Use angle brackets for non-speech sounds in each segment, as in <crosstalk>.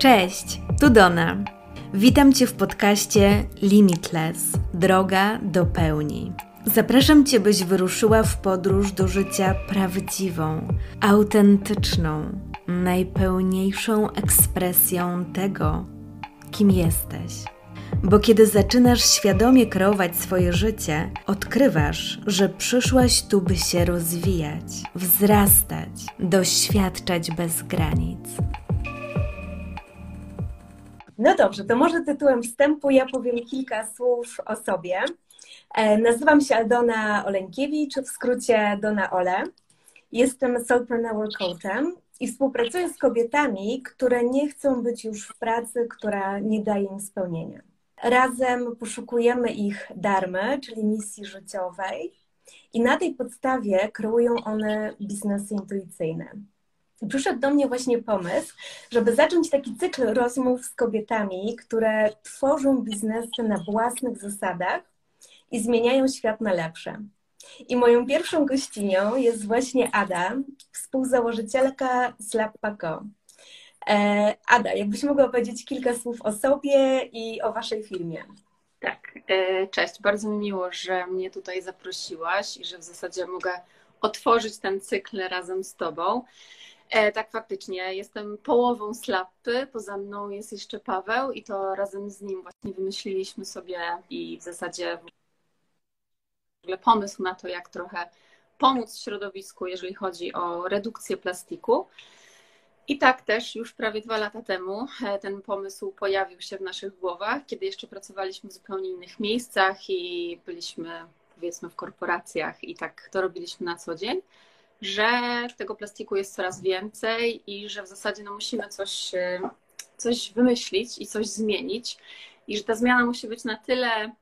Cześć, tu Dona. Witam Cię w podcaście Limitless Droga do pełni. Zapraszam Cię, byś wyruszyła w podróż do życia prawdziwą, autentyczną, najpełniejszą ekspresją tego, kim jesteś. Bo kiedy zaczynasz świadomie kreować swoje życie, odkrywasz, że przyszłaś tu, by się rozwijać, wzrastać, doświadczać bez granic. No dobrze, to może tytułem wstępu ja powiem kilka słów o sobie. E, nazywam się Aldona Oleńkiewicz, w skrócie Dona Ole. Jestem Soulpreneur Coachem i współpracuję z kobietami, które nie chcą być już w pracy, która nie daje im spełnienia. Razem poszukujemy ich darmy, czyli misji życiowej, i na tej podstawie kreują one biznesy intuicyjne. Przyszedł do mnie właśnie pomysł, żeby zacząć taki cykl rozmów z kobietami, które tworzą biznesy na własnych zasadach i zmieniają świat na lepsze. I moją pierwszą gościnią jest właśnie Ada, współzałożycielka Slap.co. E, Ada, jakbyś mogła powiedzieć kilka słów o sobie i o waszej firmie. Tak, e, cześć. Bardzo mi miło, że mnie tutaj zaprosiłaś i że w zasadzie mogę otworzyć ten cykl razem z Tobą. E, tak, faktycznie. Jestem połową slapy. Poza mną jest jeszcze Paweł i to razem z nim właśnie wymyśliliśmy sobie i w zasadzie w ogóle pomysł na to, jak trochę pomóc środowisku, jeżeli chodzi o redukcję plastiku. I tak też już prawie dwa lata temu e, ten pomysł pojawił się w naszych głowach, kiedy jeszcze pracowaliśmy w zupełnie innych miejscach i byliśmy powiedzmy w korporacjach i tak to robiliśmy na co dzień, że tego plastiku jest coraz więcej i że w zasadzie no, musimy coś, e, coś wymyślić i coś zmienić i że ta zmiana musi być na tyle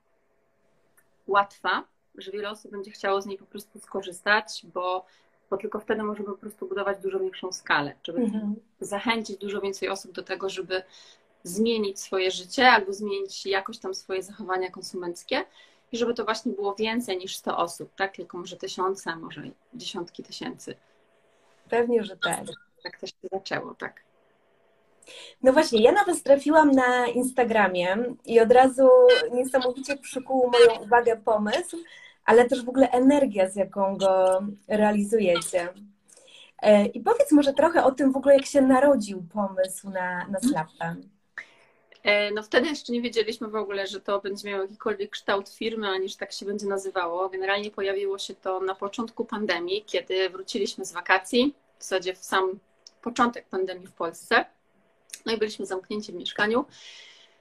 łatwa, że wiele osób będzie chciało z niej po prostu skorzystać, bo bo tylko wtedy możemy po prostu budować dużo większą skalę, żeby mhm. zachęcić dużo więcej osób do tego, żeby zmienić swoje życie albo zmienić jakoś tam swoje zachowania konsumenckie i żeby to właśnie było więcej niż 100 osób, tak? Tylko może tysiące, może dziesiątki tysięcy. Pewnie, że tak. Tak też się zaczęło, tak. No właśnie, ja nawet trafiłam na Instagramie i od razu niesamowicie przykuł moją uwagę pomysł, ale też w ogóle energia, z jaką go realizujecie. E, I powiedz może trochę o tym w ogóle, jak się narodził pomysł na, na Slap'a. E, no wtedy jeszcze nie wiedzieliśmy w ogóle, że to będzie miało jakikolwiek kształt firmy, ani że tak się będzie nazywało. Generalnie pojawiło się to na początku pandemii, kiedy wróciliśmy z wakacji, w zasadzie w sam początek pandemii w Polsce. No i byliśmy zamknięci w mieszkaniu.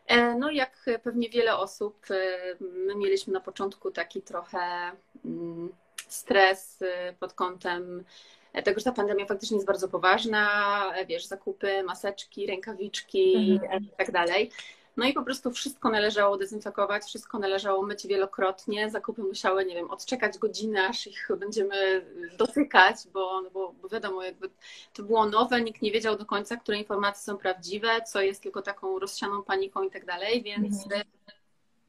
E, no, jak pewnie wiele osób, e, my mieliśmy na początku taki trochę mm, stres pod kątem tego, że ta pandemia faktycznie jest bardzo poważna, wiesz, zakupy, maseczki, rękawiczki mhm. i tak dalej. No i po prostu wszystko należało dezynfekować, wszystko należało myć wielokrotnie. Zakupy musiały, nie wiem, odczekać godzinę, aż ich będziemy dotykać, bo, bo, bo wiadomo, jakby to było nowe, nikt nie wiedział do końca, które informacje są prawdziwe, co jest tylko taką rozsianą paniką i tak dalej, więc. Mhm.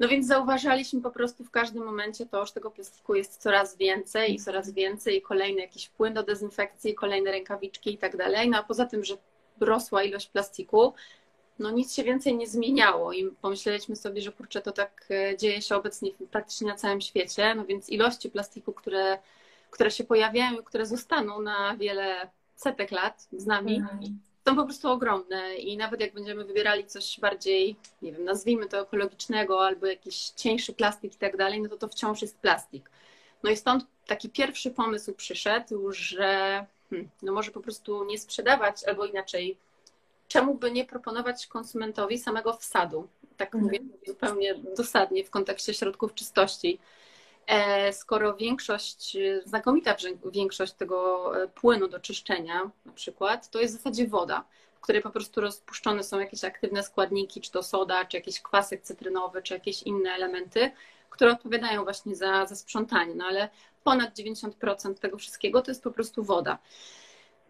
No więc zauważaliśmy po prostu w każdym momencie to, że tego plastiku jest coraz więcej i coraz więcej, kolejny jakiś płyn do dezynfekcji, kolejne rękawiczki i tak dalej. No a poza tym, że rosła ilość plastiku, no nic się więcej nie zmieniało i pomyśleliśmy sobie, że kurczę, to tak e, dzieje się obecnie praktycznie na całym świecie, no więc ilości plastiku, które, które się pojawiają i które zostaną na wiele setek lat z nami, mhm. Są po prostu ogromne i nawet jak będziemy wybierali coś bardziej, nie wiem, nazwijmy to ekologicznego albo jakiś cieńszy plastik i tak dalej, no to to wciąż jest plastik. No i stąd taki pierwszy pomysł przyszedł, że hmm, no może po prostu nie sprzedawać albo inaczej czemu by nie proponować konsumentowi samego wsadu? Tak mhm. mówię zupełnie dosadnie w kontekście środków czystości. E, skoro większość, znakomita większość tego e, płynu do czyszczenia na przykład, to jest w zasadzie woda, w której po prostu rozpuszczone są jakieś aktywne składniki, czy to soda, czy jakiś kwasek cytrynowy, czy jakieś inne elementy, które odpowiadają właśnie za, za sprzątanie. No ale ponad 90% tego wszystkiego to jest po prostu woda.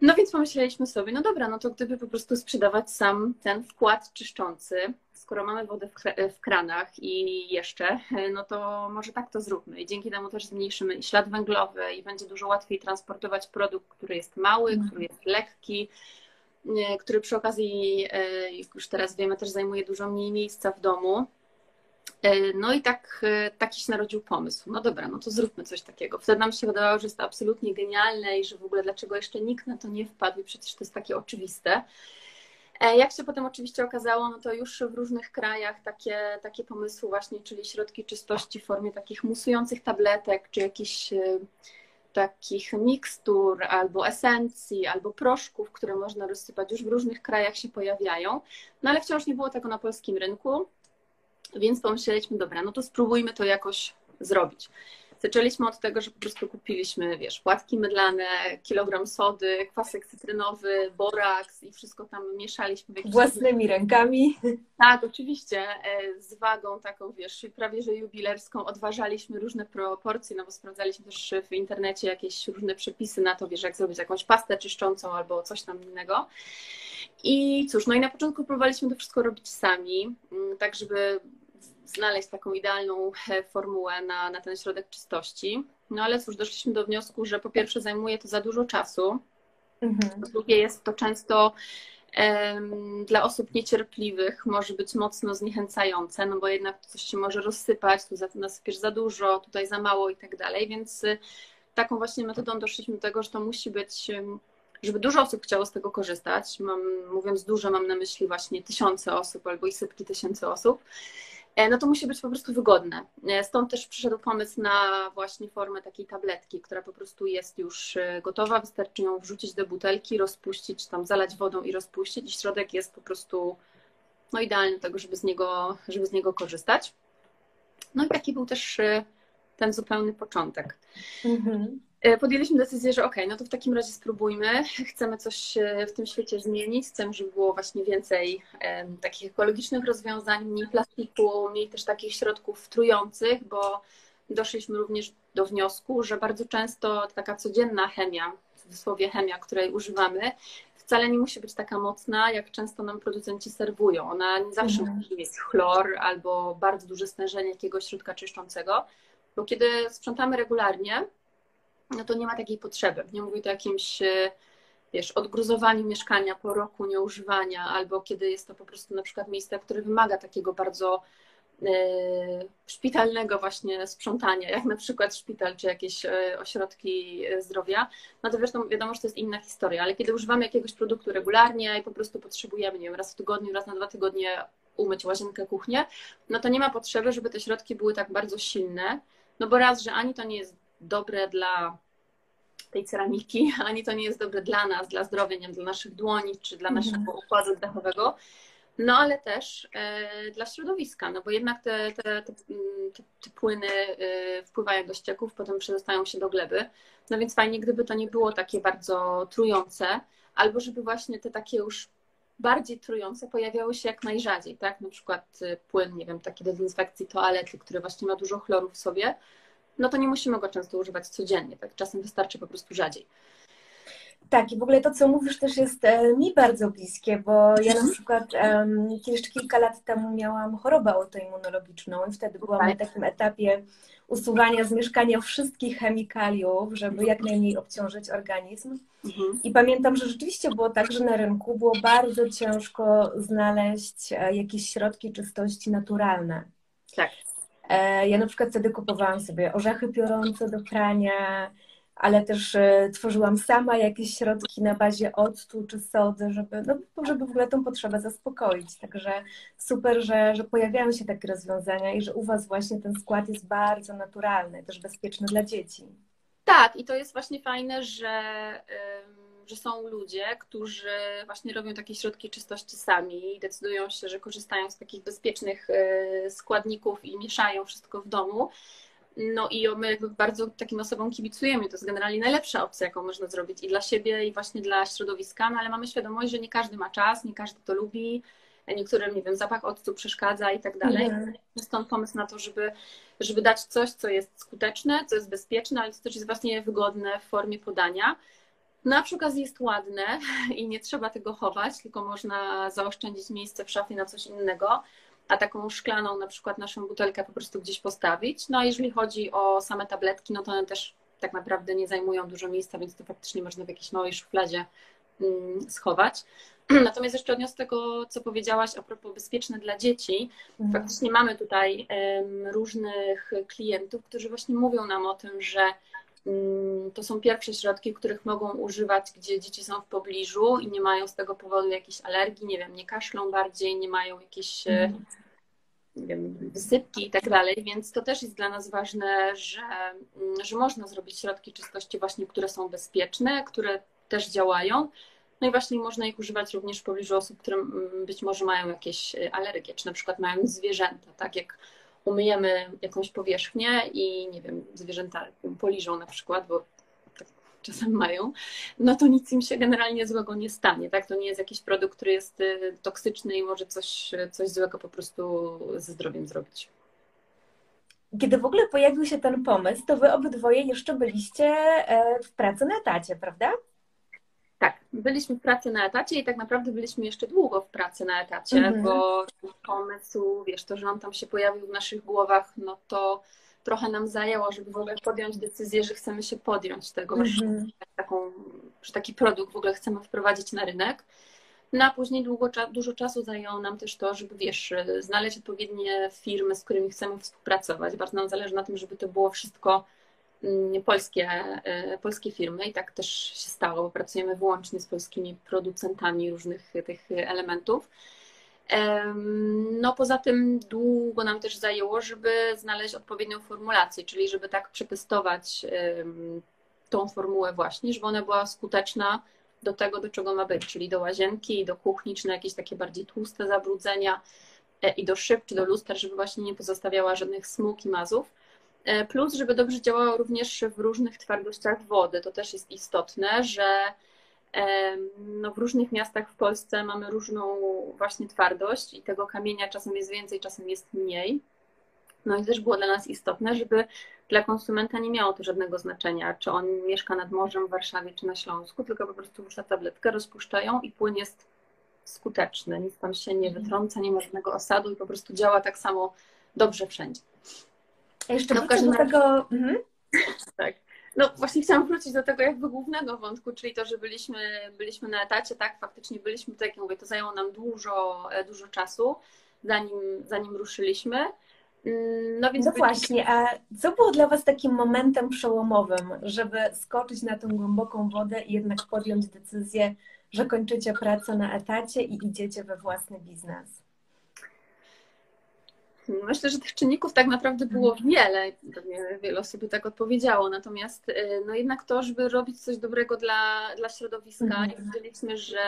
No więc pomyśleliśmy sobie, no dobra, no to gdyby po prostu sprzedawać sam ten wkład czyszczący, skoro mamy wodę w, kranach i jeszcze, <laughs> no to może tak to zróbmy. I dzięki temu też zmniejszymy ślad węglowy i będzie dużo łatwiej transportować produkt, który jest mały, mhm. który jest lekki, który przy okazji, już teraz wiemy, też zajmuje dużo mniej miejsca w domu. No i tak, taki się narodził pomysł. No dobra, no to zróbmy coś takiego. Wtedy nam się wydawało, że jest to absolutnie genialne i że w ogóle dlaczego jeszcze nikt na to nie wpadł i przecież to jest takie oczywiste. E, jak się potem oczywiście okazało, no to już w różnych krajach takie, takie pomysły właśnie, czyli środki czystości w formie takich musujących tabletek, czy jakichś e, takich mikstur, albo esencji, albo proszków, które można rozsypać, już w różnych krajach się pojawiają, no ale wciąż nie było tego na polskim rynku, więc pomyśleliśmy, dobra, no to spróbujmy to jakoś zrobić. Zaczęliśmy od tego, że po prostu kupiliśmy, wiesz, płatki mydlane, kilogram sody, kwasek cytrynowy, boraks i wszystko tam mieszaliśmy. Własnymi rękami. Tak, oczywiście, e, z wagą taką, wiesz, prawie że jubilerską. Odważaliśmy różne proporcje, no bo sprawdzaliśmy też w internecie jakieś różne przepisy na to, wiesz, jak zrobić jakąś pastę czyszczącą albo coś tam innego. I cóż, no i na początku próbowaliśmy to wszystko robić sami, mm, tak żeby znaleźć taką idealną e, formułę na, na ten środek czystości. No ale cóż, doszliśmy do wniosku, że po pierwsze zajmuje to za dużo czasu, mhm. po drugie jest to często dla osób niecierpliwych może być mocno zniechęcające, no bo jednak coś się może rozsypać, tu nasypiesz za dużo, tutaj za mało i tak dalej, więc y, taką właśnie metodą doszliśmy do tego, że to musi być żeby dużo osób chciało z tego korzystać. Mam, mówiąc dużo, mam na myśli właśnie tysiące osób albo i setki tysięcy osób. E, no to musi być po prostu wygodne. E, stąd też przyszedł pomysł na właśnie formę takiej tabletki, która po prostu jest już e, gotowa, wystarczy ją wrzucić do butelki, rozpuścić, tam zalać wodą i rozpuścić i środek jest po prostu no idealny do tego, żeby z niego, żeby z niego korzystać. No i taki był też ten zupełny początek. Mhm. E, podjęliśmy decyzję, że ok, no to w takim razie spróbujmy. <laughs> Chcemy coś e, w tym świecie zmienić. Chcemy, żeby było właśnie więcej takich ekologicznych rozwiązań, mniej plastiku, mniej też takich środków trujących, bo doszliśmy również do wniosku, że bardzo często taka codzienna chemia, w cudzysłowie chemia, której używamy, wcale nie musi być taka mocna, jak często nam producenci serwują. Ona nie zawsze mhm. musi mieć chlor albo bardzo duże stężenie jakiegoś środka czyszczącego, bo kiedy sprzątamy regularnie, no to nie ma takiej potrzeby. Nie mówię tu o jakimś, e, wiesz, odgruzowaniu mieszkania po roku nieużywania, albo kiedy jest to po prostu na przykład miejsce, które wymaga takiego bardzo e, szpitalnego właśnie sprzątania, jak na przykład szpital czy jakieś e, ośrodki zdrowia, no to zresztą wiadomo, że to jest inna historia, ale kiedy używamy jakiegoś produktu regularnie i po prostu potrzebujemy, nie wiem, raz w tygodniu, raz na dwa tygodnie umyć łazienkę, kuchnię, no to nie ma potrzeby, żeby te środki były tak bardzo silne, no bo raz, że ani to nie jest dobre dla tej ceramiki, <laughs> ani to nie jest dobre dla nas, dla zdrowia, nie wiem, dla naszych dłoni czy dla naszego mhm. układu oddechowego, no ale też e, dla środowiska, no bo jednak te, te, te, te, płyny e, wpływają do ścieków, potem przedostają się do gleby, no więc fajnie, gdyby to nie było takie bardzo trujące, albo żeby właśnie te takie już bardziej trujące pojawiały się jak najrzadziej, tak? Na przykład e, płyn, nie wiem, taki do dezynfekcji toalety, który właśnie ma dużo chloru w sobie, no to nie musimy go często używać codziennie, tak? Czasem wystarczy po prostu rzadziej. Tak, i w ogóle to, co mówisz, też jest e, mi bardzo bliskie, bo ja na mhm. przykład um, jeszcze kilka lat temu miałam chorobę autoimmunologiczną i wtedy byłam na takim etapie usuwania z mieszkania wszystkich chemikaliów, żeby jak najmniej obciążyć organizm. Mhm. I pamiętam, że rzeczywiście było tak, że na rynku było bardzo ciężko znaleźć e, jakieś środki czystości naturalne. Tak. E, ja na przykład wtedy kupowałam sobie orzechy piorące do prania, ale też e, tworzyłam sama jakieś środki na bazie octu czy sody, żeby, no, żeby w ogóle tą potrzebę zaspokoić. Także super, że, że pojawiają się takie rozwiązania i że u Was właśnie ten skład jest bardzo naturalny, też bezpieczny dla dzieci. Tak, i to jest właśnie fajne, że że są ludzie, którzy właśnie robią takie środki czystości sami i decydują się, że korzystają z takich bezpiecznych e, składników i mieszają wszystko w domu. No i my bardzo takim osobom kibicujemy. To jest generalnie najlepsza opcja, jaką można zrobić i dla siebie, i właśnie dla środowiska, no ale mamy świadomość, że nie każdy ma czas, nie każdy to lubi, niektórym, nie wiem, zapach octu przeszkadza i tak dalej. Mhm. Stąd pomysł na to, żeby, żeby dać coś, co jest skuteczne, co jest bezpieczne, ale co też jest właśnie wygodne w formie podania. No a przy okazji jest ładne i nie trzeba tego chować, tylko można zaoszczędzić miejsce w szafie na coś innego, a taką szklaną na przykład naszą butelkę po prostu gdzieś postawić. No a jeżeli chodzi o same tabletki, no to one też tak naprawdę nie zajmują dużo miejsca, więc to faktycznie można w jakiejś małej szufladzie mm, schować. <clears throat> Natomiast jeszcze odniosę tego, co powiedziałaś a propos bezpieczne dla dzieci. Mhm. Faktycznie mamy tutaj różnych klientów, którzy właśnie mówią nam o tym, że to są pierwsze środki, których mogą używać, gdzie dzieci są w pobliżu i nie mają z tego powodu jakiejś alergii, nie wiem, nie kaszlą bardziej, nie mają jakiejś mhm. nie wiem, wysypki i tak dalej, więc to też jest dla nas ważne, że, mm, że można zrobić środki czystości właśnie, które są bezpieczne, które też działają, no i właśnie można ich używać również w pobliżu osób, które mm, być może mają jakieś y, alergie, czy na przykład mają zwierzęta, tak jak umyjemy jakąś powierzchnię i nie wiem, zwierzęta poliżą na przykład, bo tak czasem mają, no to nic im się generalnie złego nie stanie, tak? To nie jest jakiś produkt, który jest y, toksyczny i może coś, coś złego po prostu ze zdrowiem zrobić. Kiedy w ogóle pojawił się ten pomysł, to wy obydwoje jeszcze byliście e, w pracy na etacie, prawda? Tak, byliśmy w pracy na etacie i tak naprawdę byliśmy jeszcze długo w pracy na etacie, mhm. bo pomysł, wiesz, to, że on tam się pojawił w naszych głowach, no to trochę nam zajęło, żeby w ogóle podjąć decyzję, że chcemy się podjąć tego, mhm. że, taką, że taki produkt w ogóle chcemy wprowadzić na rynek. No a później długo, dużo czasu zajęło nam też to, żeby wiesz, znaleźć odpowiednie firmy, z którymi chcemy współpracować. Bardzo nam zależy na tym, żeby to było wszystko polskie, e, polskie firmy i tak też się stało, bo pracujemy wyłącznie z polskimi producentami różnych tych elementów. No poza tym długo nam też zajęło, żeby znaleźć odpowiednią formulację, czyli żeby tak przetestować tą formułę właśnie, żeby ona była skuteczna do tego, do czego ma być, czyli do łazienki, do kuchni, czy na jakieś takie bardziej tłuste zabrudzenia e, i do szyb, czy do luster, żeby właśnie nie pozostawiała żadnych smug i mazów. E, plus, żeby dobrze działało również w różnych twardościach wody. To też jest istotne, że no w różnych miastach w Polsce mamy różną właśnie twardość i tego kamienia czasem jest więcej, czasem jest mniej. No i też było dla nas istotne, żeby dla konsumenta nie miało to żadnego znaczenia, czy on mieszka nad morzem w Warszawie, czy na Śląsku, tylko po prostu wrzuca tabletkę, rozpuszczają i płyn jest skuteczny. Nic tam się nie mhm. wytrąca, nie ma żadnego osadu i po prostu działa tak samo dobrze wszędzie. Jeszcze no, wrócę do tego... Mhm. Tak. No właśnie chciałam wrócić do tego jakby głównego wątku, czyli to, że byliśmy, byliśmy na etacie, tak, faktycznie byliśmy, tak jak mówię, to zajęło nam dużo, e, dużo czasu, zanim, zanim ruszyliśmy. Mm, no, więc no właśnie, a co było dla Was takim momentem przełomowym, żeby skoczyć na tą głęboką wodę i jednak podjąć decyzję, że kończycie pracę na etacie i idziecie we własny biznes? Myślę, że tych czynników tak naprawdę było mhm. wiele, pewnie wiele osób tak odpowiedziało, natomiast y, no jednak to, żeby robić coś dobrego dla, dla środowiska mhm. i widzieliśmy, że,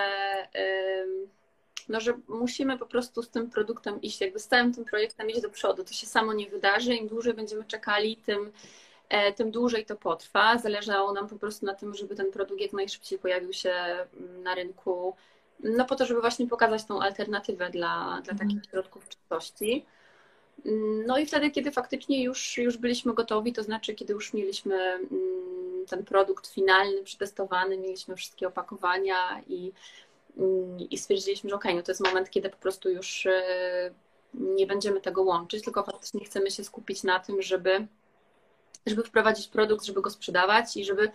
no, że musimy po prostu z tym produktem iść, jakby z całym tym projektem iść do przodu. To się samo nie wydarzy, im dłużej będziemy czekali, tym, e, tym dłużej to potrwa. Zależało nam po prostu na tym, żeby ten produkt jak najszybciej pojawił się mm, na rynku, no po to, żeby właśnie pokazać tą alternatywę dla, dla takich mhm. środków czystości. No i wtedy, kiedy faktycznie już, już byliśmy gotowi, to znaczy, kiedy już mieliśmy mm, ten produkt finalny, przetestowany, mieliśmy wszystkie opakowania i, mm, i stwierdziliśmy, że ok, no to jest moment, kiedy po prostu już e, nie będziemy tego łączyć, tylko faktycznie chcemy się skupić na tym, żeby, żeby wprowadzić produkt, żeby go sprzedawać i żeby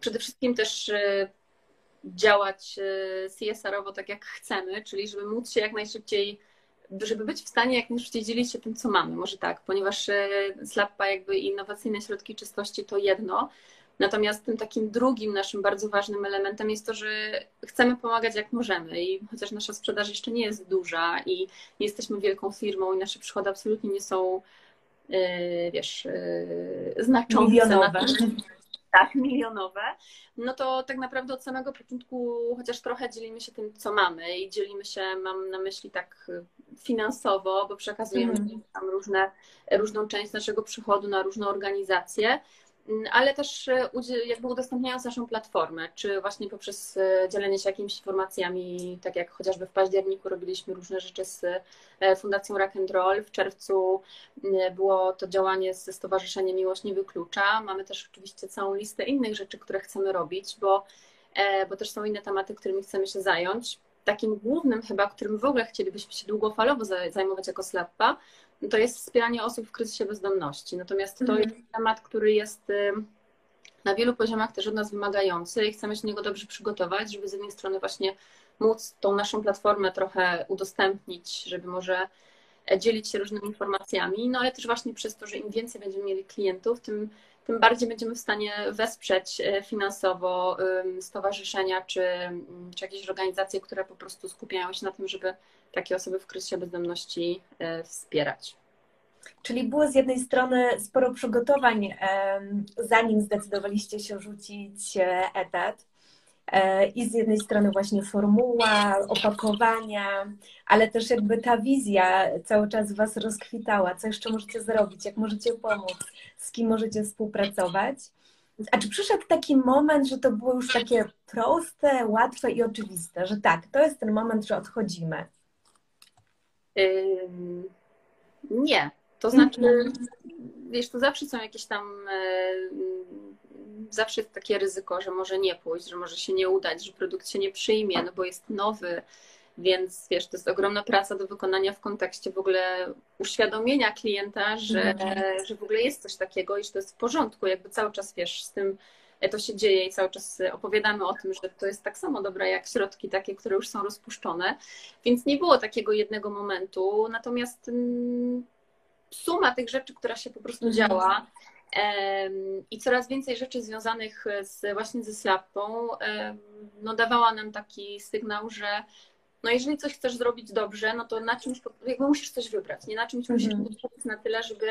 przede wszystkim też e, działać e, CSR-owo tak, jak chcemy, czyli żeby móc się jak najszybciej żeby być w stanie jak najszybciej dzielić się tym, co mamy. Może tak, ponieważ e, Slappa jakby innowacyjne środki czystości to jedno, Natomiast tym takim drugim naszym bardzo ważnym elementem jest to, że chcemy pomagać jak możemy i chociaż nasza sprzedaż jeszcze nie jest duża i nie jesteśmy wielką firmą i nasze przychody absolutnie nie są, e, wiesz, e, znaczące. Milionowe tak, milionowe, no to tak naprawdę od samego początku chociaż trochę dzielimy się tym, co mamy i dzielimy się, mam na myśli tak finansowo, bo przekazujemy mm. tam różne, różną część naszego przychodu na różne organizacje ale też e, jakby udostępniając naszą platformę, czy właśnie poprzez e, dzielenie się jakimiś informacjami, tak jak chociażby w październiku robiliśmy różne rzeczy z e, Fundacją Rock and Roll, w czerwcu było to działanie ze Stowarzyszeniem Miłość Nie Wyklucza. Mamy też oczywiście całą listę innych rzeczy, które chcemy robić, bo, bo też są inne tematy, którymi chcemy się zająć. Takim głównym chyba, którym w ogóle chcielibyśmy się długofalowo zajmować jako SLAPPA, to jest wspieranie osób w kryzysie bezdomności. Natomiast to mhm. jest temat, który jest na wielu poziomach też od nas wymagający i chcemy się do niego dobrze przygotować, żeby z jednej strony właśnie móc tą naszą platformę trochę udostępnić, żeby może dzielić się różnymi informacjami, no ale też właśnie przez to, że im więcej będziemy mieli klientów, tym, tym bardziej będziemy w stanie wesprzeć e, finansowo stowarzyszenia czy, czy jakieś organizacje, które po prostu skupiają się na tym, żeby takie osoby w kryzysie bezdomności e, wspierać. Czyli było z jednej strony sporo przygotowań, zanim zdecydowaliście się rzucić e, etat. E, I z jednej strony właśnie formuła, opakowania, ale też jakby ta wizja cały czas Was rozkwitała. Co jeszcze możecie zrobić, jak możecie pomóc, z kim możecie współpracować. A czy przyszedł taki moment, że to było już takie proste, łatwe i oczywiste, że tak, to jest ten moment, że odchodzimy? nie. To znaczy, mm -hmm. wiesz, to zawsze są jakieś tam e, zawsze jest takie ryzyko, że może nie pójść, że może się nie udać, że produkt się nie przyjmie, no bo jest nowy, więc wiesz, to jest ogromna praca do wykonania w kontekście w ogóle uświadomienia klienta, że, mhm. że w ogóle jest coś takiego i że to jest w porządku, jakby cały czas wiesz, z tym e, to się dzieje i cały czas opowiadamy o tym, że to jest tak samo dobre jak środki takie, które już są rozpuszczone, więc nie było takiego jednego momentu, natomiast mm, suma tych rzeczy, która się po prostu mhm. działa, i coraz więcej rzeczy związanych z, właśnie ze slapą no, dawała nam taki sygnał, że no jeżeli coś chcesz zrobić dobrze, no to na czymś, jakby musisz coś wybrać, nie na czymś musisz być na tyle, żeby,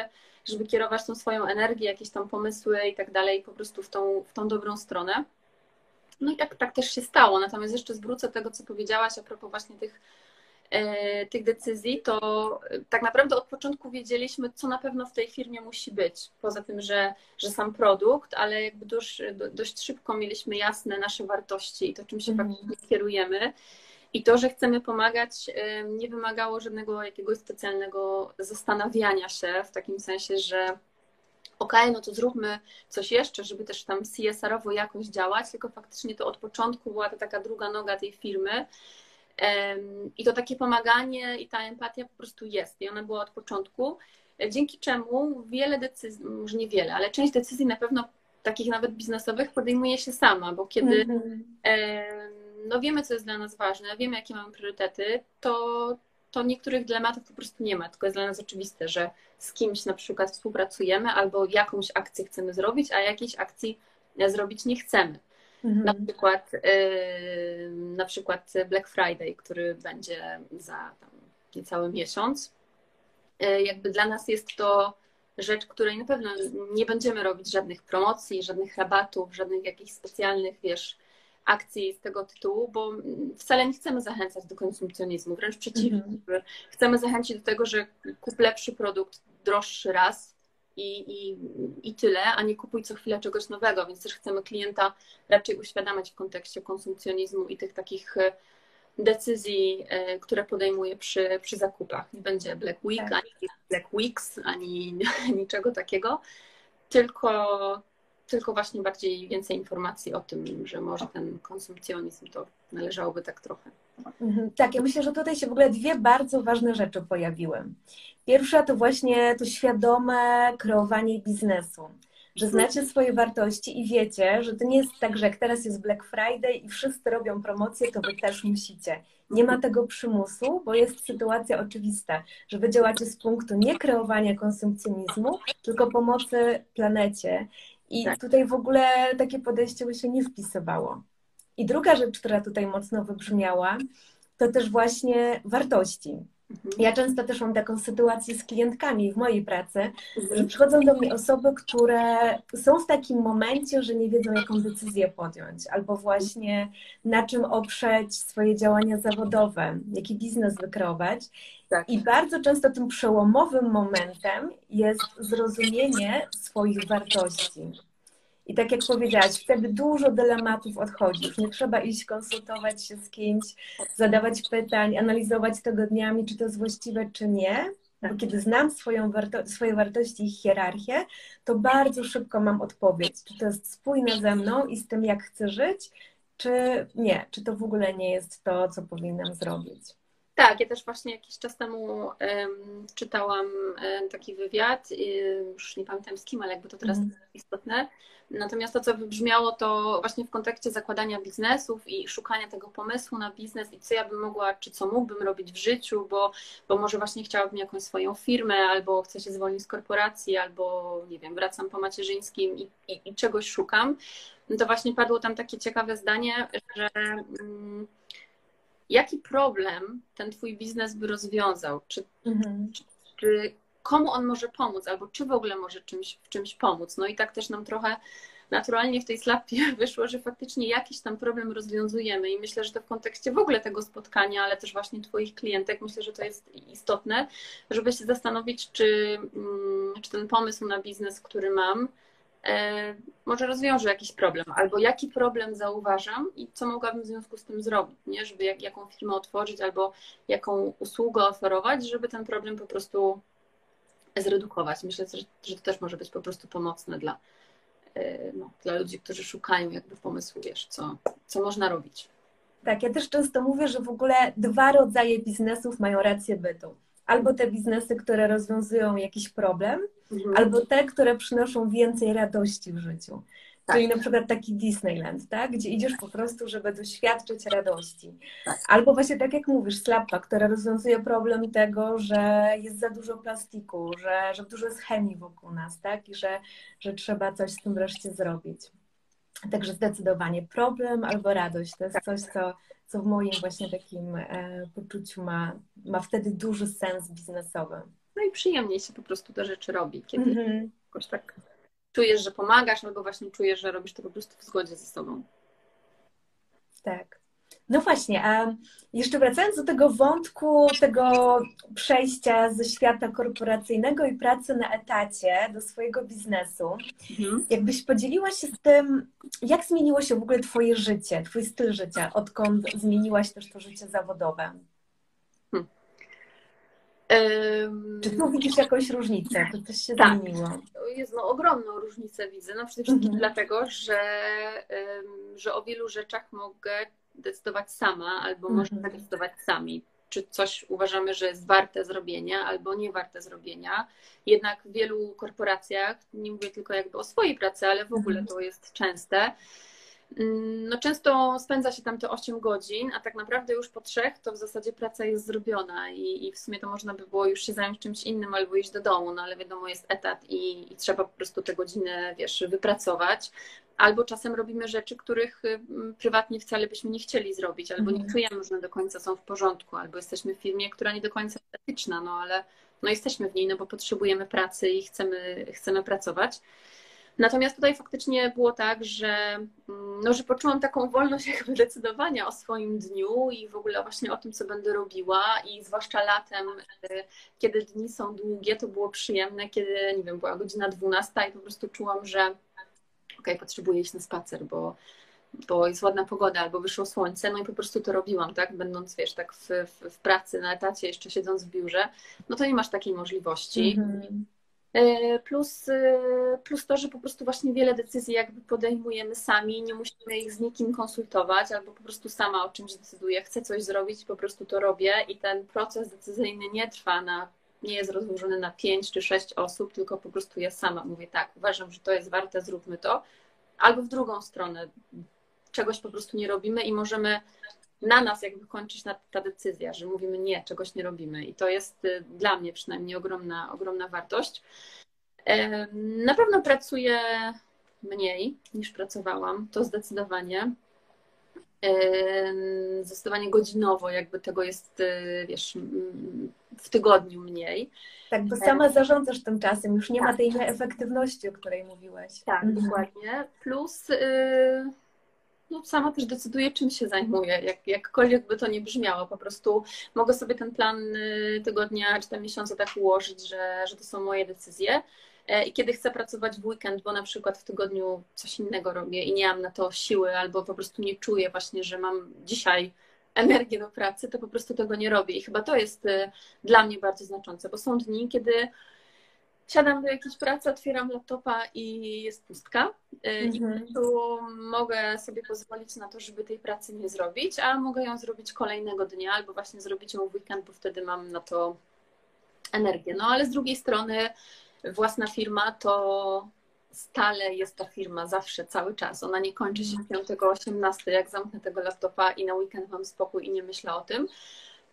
żeby kierować tą swoją energię, jakieś tam pomysły i tak dalej, po prostu w tą, w tą dobrą stronę. No i tak, tak też się stało. Natomiast jeszcze zwrócę tego, co powiedziałaś a propos właśnie tych tych decyzji, to e, tak naprawdę od początku wiedzieliśmy, co na pewno w tej firmie musi być. Poza tym, że, że sam produkt, ale jakby dość, dość szybko mieliśmy jasne nasze wartości i to, czym się mm. kierujemy. I to, że chcemy pomagać, e, nie wymagało żadnego jakiegoś specjalnego zastanawiania się, w takim sensie, że okej, okay, no to zróbmy coś jeszcze, żeby też tam CSR-owo jakoś działać, tylko faktycznie to od początku była ta taka druga noga tej firmy, i to takie pomaganie i ta empatia po prostu jest. I ona była od początku, dzięki czemu wiele decyzji, może nie wiele, ale część decyzji na pewno takich nawet biznesowych podejmuje się sama, bo kiedy mm-hmm. no wiemy, co jest dla nas ważne, wiemy, jakie mamy priorytety, to, to niektórych dylematów po prostu nie ma, tylko jest dla nas oczywiste, że z kimś na przykład współpracujemy albo jakąś akcję chcemy zrobić, a jakiejś akcji zrobić nie chcemy. Mhm. Na, przykład, na przykład Black Friday, który będzie za tam niecały miesiąc. Y, jakby dla nas jest to rzecz, której na pewno nie będziemy robić żadnych promocji, żadnych rabatów, żadnych jakichś specjalnych, wiesz, akcji z tego tytułu, bo wcale nie chcemy zachęcać do konsumpcjonizmu, wręcz przeciwnie. Mhm. Chcemy zachęcić do tego, że kup lepszy produkt droższy raz, i, i, i tyle, a nie kupuj co chwilę czegoś nowego, więc też chcemy klienta raczej uświadamiać w kontekście konsumpcjonizmu i tych takich e, decyzji, e, które podejmuje przy, przy zakupach. Nie będzie Black Week, tak. ani Black Weeks, ani <laughs> niczego takiego, tylko, tylko właśnie bardziej więcej informacji o tym, że może ten konsumpcjonizm to należałoby tak trochę. Mhm. Tak, ja myślę, że tutaj się w ogóle dwie bardzo ważne rzeczy pojawiły. Pierwsza to właśnie to świadome kreowanie biznesu, że mhm. znacie swoje wartości i wiecie, że to nie jest tak, że jak teraz jest Black Friday i wszyscy robią promocję, to wy też musicie. Nie ma tego przymusu, bo jest sytuacja oczywista, że wy działacie z punktu nie kreowania konsumpcjonizmu, tylko pomocy planecie. I tak. tutaj w ogóle takie podejście by się nie wpisywało. I druga rzecz, która tutaj mocno wybrzmiała, to też właśnie wartości. Mhm. Ja często też mam taką sytuację z klientkami w mojej pracy, mhm. że przychodzą do mnie osoby, które są w takim momencie, że nie wiedzą, jaką decyzję podjąć, albo właśnie na czym oprzeć swoje działania zawodowe, jaki biznes wykreować. Tak. I bardzo często tym przełomowym momentem jest zrozumienie swoich wartości. I tak jak powiedziałaś, wtedy dużo dylematów odchodzi. Już nie trzeba iść konsultować się z kimś, zadawać pytań, analizować tego dniami, czy to jest właściwe, czy nie. Bo kiedy znam swoją warto swoje wartości i hierarchię, to bardzo szybko mam odpowiedź, czy to jest spójne ze mną i z tym, jak chcę żyć, czy nie, czy to w ogóle nie jest to, co powinnam zrobić. Tak, ja też właśnie jakiś czas temu um, czytałam um, taki wywiad, już nie pamiętam z kim, ale jakby to teraz mm. istotne. Natomiast to, co wybrzmiało, to właśnie w kontekście zakładania biznesów i szukania tego pomysłu na biznes i co ja bym mogła, czy co mógłbym robić w życiu, bo, bo może właśnie chciałabym jakąś swoją firmę, albo chcę się zwolnić z korporacji, albo nie wiem, wracam po macierzyńskim i, i, i czegoś szukam. No to właśnie padło tam takie ciekawe zdanie, że. Mm, jaki problem ten Twój biznes by rozwiązał? Czy, mhm. czy, czy, komu on może pomóc, albo czy w ogóle może czymś, w czymś pomóc? No i tak też nam trochę naturalnie w tej slapie <laughs> wyszło, że faktycznie jakiś tam problem rozwiązujemy i myślę, że to w kontekście w ogóle tego spotkania, ale też właśnie Twoich klientek, myślę, że to jest istotne, żeby się zastanowić, czy, mm, czy ten pomysł na biznes, który mam, może rozwiąże jakiś problem, albo jaki problem zauważam i co mogłabym w związku z tym zrobić, nie? żeby jak, jaką firmę otworzyć, albo jaką usługę oferować, żeby ten problem po prostu zredukować. Myślę, że, że to też może być po prostu pomocne dla, e, no, dla ludzi, którzy szukają jakby pomysłu, wiesz, co, co można robić. Tak, ja też często mówię, że w ogóle dwa rodzaje biznesów mają rację bytu albo te biznesy, które rozwiązują jakiś problem, mhm. albo te, które przynoszą więcej radości w życiu. Tak. Czyli na przykład taki Disneyland, tak? gdzie idziesz po prostu, żeby doświadczyć radości. Tak. Albo właśnie tak jak mówisz, Slappa, która rozwiązuje problem tego, że jest za dużo plastiku, że, że dużo jest chemii wokół nas, tak? I że, że trzeba coś z tym wreszcie zrobić. Także zdecydowanie problem albo radość to jest tak. coś, co co w moim właśnie takim e, poczuciu ma, ma wtedy duży sens biznesowy. No i przyjemniej się po prostu te rzeczy robi, kiedy mm-hmm. jakoś tak czujesz, że pomagasz, albo właśnie czujesz, że robisz to po prostu w zgodzie ze sobą. Tak. No właśnie, a jeszcze wracając do tego wątku, tego przejścia ze świata korporacyjnego i pracy na etacie do swojego biznesu, mhm. jakbyś podzieliła się z tym, jak zmieniło się w ogóle Twoje życie, Twój styl życia, odkąd zmieniłaś też to życie zawodowe? Hmm. Czy tu widzisz jakąś różnicę? To coś się tak. zmieniło? Jest no, ogromną różnicę widzę. No przede wszystkim mhm. dlatego, że, że o wielu rzeczach mogę decydować sama, albo -hmm. możemy decydować sami, czy coś uważamy, że jest warte zrobienia, albo nie warte zrobienia. Jednak w wielu korporacjach, nie mówię tylko jakby o swojej pracy, ale w ogóle mhm. to jest częste, no często spędza się tam te 8 godzin, a tak naprawdę już po trzech to w zasadzie praca jest zrobiona i, i w sumie to można by było już się zająć czymś innym albo iść do domu, no ale wiadomo jest etat i, i trzeba po prostu te godziny, wiesz, wypracować albo czasem robimy rzeczy, których y, prywatnie wcale byśmy nie chcieli zrobić, albo nie mhm. czujemy, że do końca są w porządku, albo jesteśmy w firmie, która nie do końca jest etyczna, no ale no jesteśmy w niej, no bo potrzebujemy pracy i chcemy, chcemy pracować. Natomiast tutaj faktycznie było tak, że, mm, no, że poczułam taką wolność <laughs> jakby decydowania o swoim dniu i w ogóle właśnie o tym, co będę robiła i zwłaszcza latem, y, kiedy dni są długie, to było przyjemne, kiedy, nie wiem, była godzina 12 i po prostu czułam, że ok, potrzebuję iść na spacer, bo, bo jest ładna pogoda albo wyszło słońce, no i po prostu to robiłam, tak, będąc, wiesz, tak w, w, w pracy, na etacie, jeszcze siedząc w biurze, no to nie masz takiej możliwości. Mhm. E, plus, e, plus to, że po prostu właśnie wiele decyzji jakby podejmujemy sami, nie musimy ich z nikim konsultować, albo po prostu sama o czymś decyduję, chcę coś zrobić, po prostu to robię i ten proces decyzyjny nie trwa na nie jest rozłożony na pięć czy sześć osób, tylko po prostu ja sama mówię tak, uważam, że to jest warte, zróbmy to. Albo w drugą stronę, czegoś po prostu nie robimy i możemy na nas jakby kończyć ta decyzja, że mówimy nie, czegoś nie robimy. I to jest y, dla mnie przynajmniej ogromna, ogromna wartość. Na pewno pracuję mniej niż pracowałam, to zdecydowanie zdecydowanie godzinowo, jakby tego jest, y, wiesz, w tygodniu mniej. Tak, bo sama zarządzasz tym czasem, już nie tak. ma tej efektywności, o której mówiłaś. Tak, mhm. dokładnie. Plus y, no, sama też decyduję, czym się zajmuję, jak, jakkolwiek by to nie brzmiało. Po prostu mogę sobie ten plan y, tygodnia czy ten miesiąca tak ułożyć, że, że to są moje decyzje. E, I kiedy chcę pracować w weekend, bo na przykład w tygodniu coś innego robię i nie mam na to siły, albo po prostu nie czuję właśnie, że mam dzisiaj energię do pracy, to po prostu tego nie robię. I chyba to jest e, dla mnie bardzo znaczące, bo są dni, kiedy siadam do jakiejś pracy, otwieram laptopa i jest pustka. Mhm. I tu mogę sobie pozwolić na to, żeby tej pracy nie zrobić, a mogę ją zrobić kolejnego dnia albo właśnie zrobić ją w weekend, bo wtedy mam na to energię. No ale z drugiej strony własna firma to stale jest ta firma, zawsze, cały czas. Ona nie kończy się 5-18, jak zamknę tego laptopa i na weekend mam spokój i nie myślę o tym.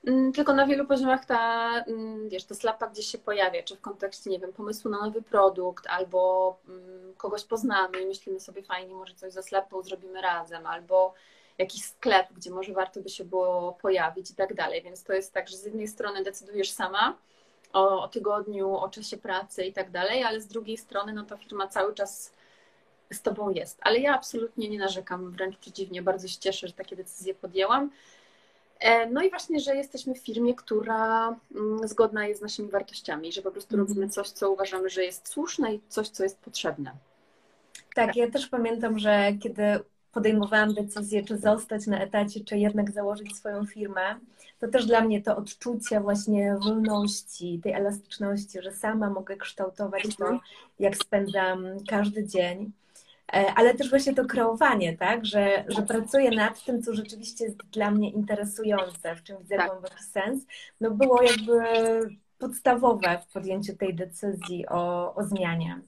Mm, tylko na wielu poziomach ta, mm, wiesz, ta slapa gdzieś się pojawia, czy w kontekście, nie wiem, pomysłu na nowy produkt, albo mm, kogoś poznamy i myślimy sobie fajnie, może coś ze slapą zrobimy razem, albo jakiś sklep, gdzie może warto by się było pojawić i tak dalej. Więc to jest tak, że z jednej strony decydujesz sama, o, o tygodniu, o czasie pracy i tak dalej, ale z drugiej strony no ta firma cały czas z tobą jest. Ale ja absolutnie nie narzekam, wręcz przeciwnie, bardzo się cieszę, że takie decyzje podjęłam. E, no i właśnie, że jesteśmy w firmie, która mm, zgodna jest z naszymi wartościami, że po prostu mhm. robimy coś, co uważamy, że jest słuszne i coś, co jest potrzebne. Tak, ja też pamiętam, że kiedy podejmowałam decyzję, czy zostać na etacie, czy jednak założyć swoją firmę, to też dla mnie to odczucie właśnie wolności, tej elastyczności, że sama mogę kształtować to, mhm. jak spędzam każdy dzień. E, ale też właśnie to kreowanie, tak? Że, że pracuję nad tym, co rzeczywiście jest dla mnie interesujące, w czym widzę tak. głęboki sens, no było jakby podstawowe w podjęciu tej decyzji o, o zmianie.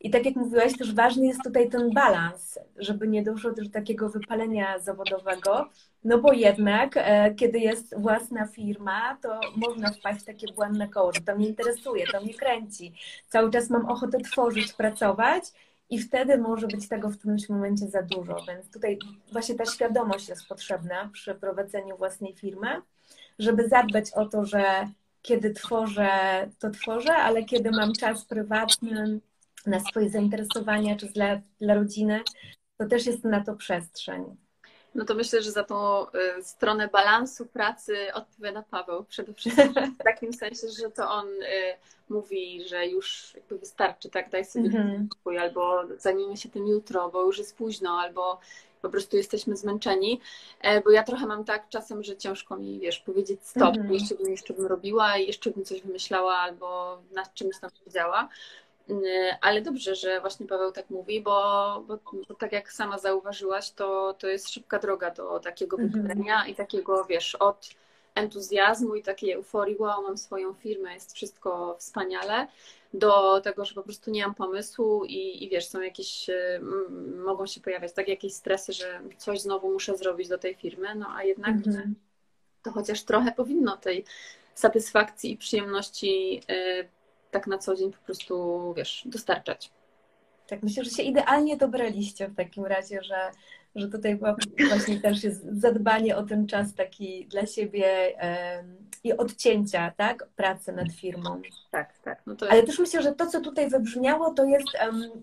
I tak jak mówiłaś, też ważny jest tutaj ten balans, żeby nie doszło do takiego wypalenia zawodowego, no bo jednak, e, kiedy jest własna firma, to można wpaść w takie błędne koło, że to mnie interesuje, to mnie kręci. Cały czas mam ochotę tworzyć, pracować i wtedy może być tego w którymś momencie za dużo. Więc tutaj właśnie ta świadomość jest potrzebna przy prowadzeniu własnej firmy, żeby zadbać o to, że kiedy tworzę, to tworzę, ale kiedy mam czas prywatny, na swoje zainteresowania, czy dla, dla rodziny, to też jest na to przestrzeń. No to myślę, że za tą y, stronę balansu pracy odpowiada Paweł przede wszystkim. <laughs> W takim sensie, że to on y, mówi, że już jakby wystarczy, tak, daj sobie mm spokój, albo zajmijmy się tym jutro, bo już jest późno, albo po prostu jesteśmy zmęczeni, e, bo ja trochę mam tak czasem, że ciężko mi, wiesz, powiedzieć stop, mm -hmm. jeszcze bym, jeszcze bym robiła i jeszcze bym coś wymyślała albo nad czymś tam siedziała. Y, ale dobrze, że właśnie Paweł tak mówi, bo, bo, bo, tak jak sama zauważyłaś, to, to jest szybka droga do takiego mhm. wybrania i takiego, wiesz, od entuzjazmu i takiej euforii, wow, mam swoją firmę, jest wszystko wspaniale, do tego, że po prostu nie mam pomysłu i, i wiesz, są jakieś, y, mogą się pojawiać tak jakieś stresy, że coś znowu muszę zrobić do tej firmy, no a jednak mhm. to chociaż trochę powinno tej satysfakcji i przyjemności y, tak na co dzień po prostu, wiesz, dostarczać. Tak, myślę, że się idealnie dobraliście w takim razie, że, że tutaj właśnie też jest zadbanie o ten czas taki dla siebie i odcięcia, tak, pracy nad firmą. Tak, tak. No jest... Ale też myślę, że to, co tutaj wybrzmiało, to jest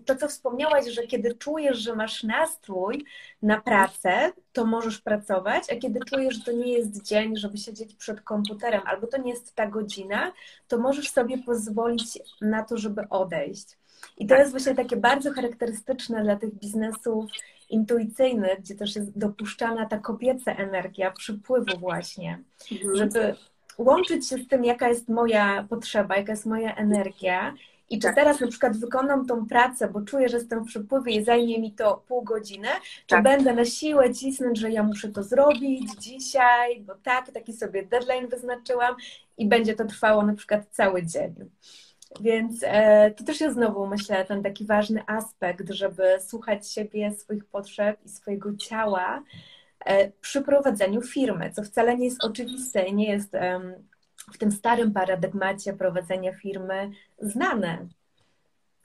to, co wspomniałaś, że kiedy czujesz, że masz nastrój na pracę, to możesz pracować, a kiedy czujesz, że to nie jest dzień, żeby siedzieć przed komputerem, albo to nie jest ta godzina, to możesz sobie pozwolić na to, żeby odejść. I to jest właśnie takie bardzo charakterystyczne dla tych biznesów intuicyjnych, gdzie też jest dopuszczana ta kobieca energia przypływu właśnie, mhm. żeby łączyć się z tym, jaka jest moja potrzeba, jaka jest moja energia i czy tak. teraz na przykład wykonam tą pracę, bo czuję, że jestem w przypływie i zajmie mi to pół godziny, czy tak. będę na siłę cisnąć, że ja muszę to zrobić dzisiaj, bo tak, taki sobie deadline wyznaczyłam i będzie to trwało na przykład cały dzień. Więc e, to też jest znowu, myślę, ten taki ważny aspekt, żeby słuchać siebie, swoich potrzeb i swojego ciała e, przy prowadzeniu firmy, co wcale nie jest oczywiste i nie jest w tym starym paradygmacie prowadzenia firmy znane.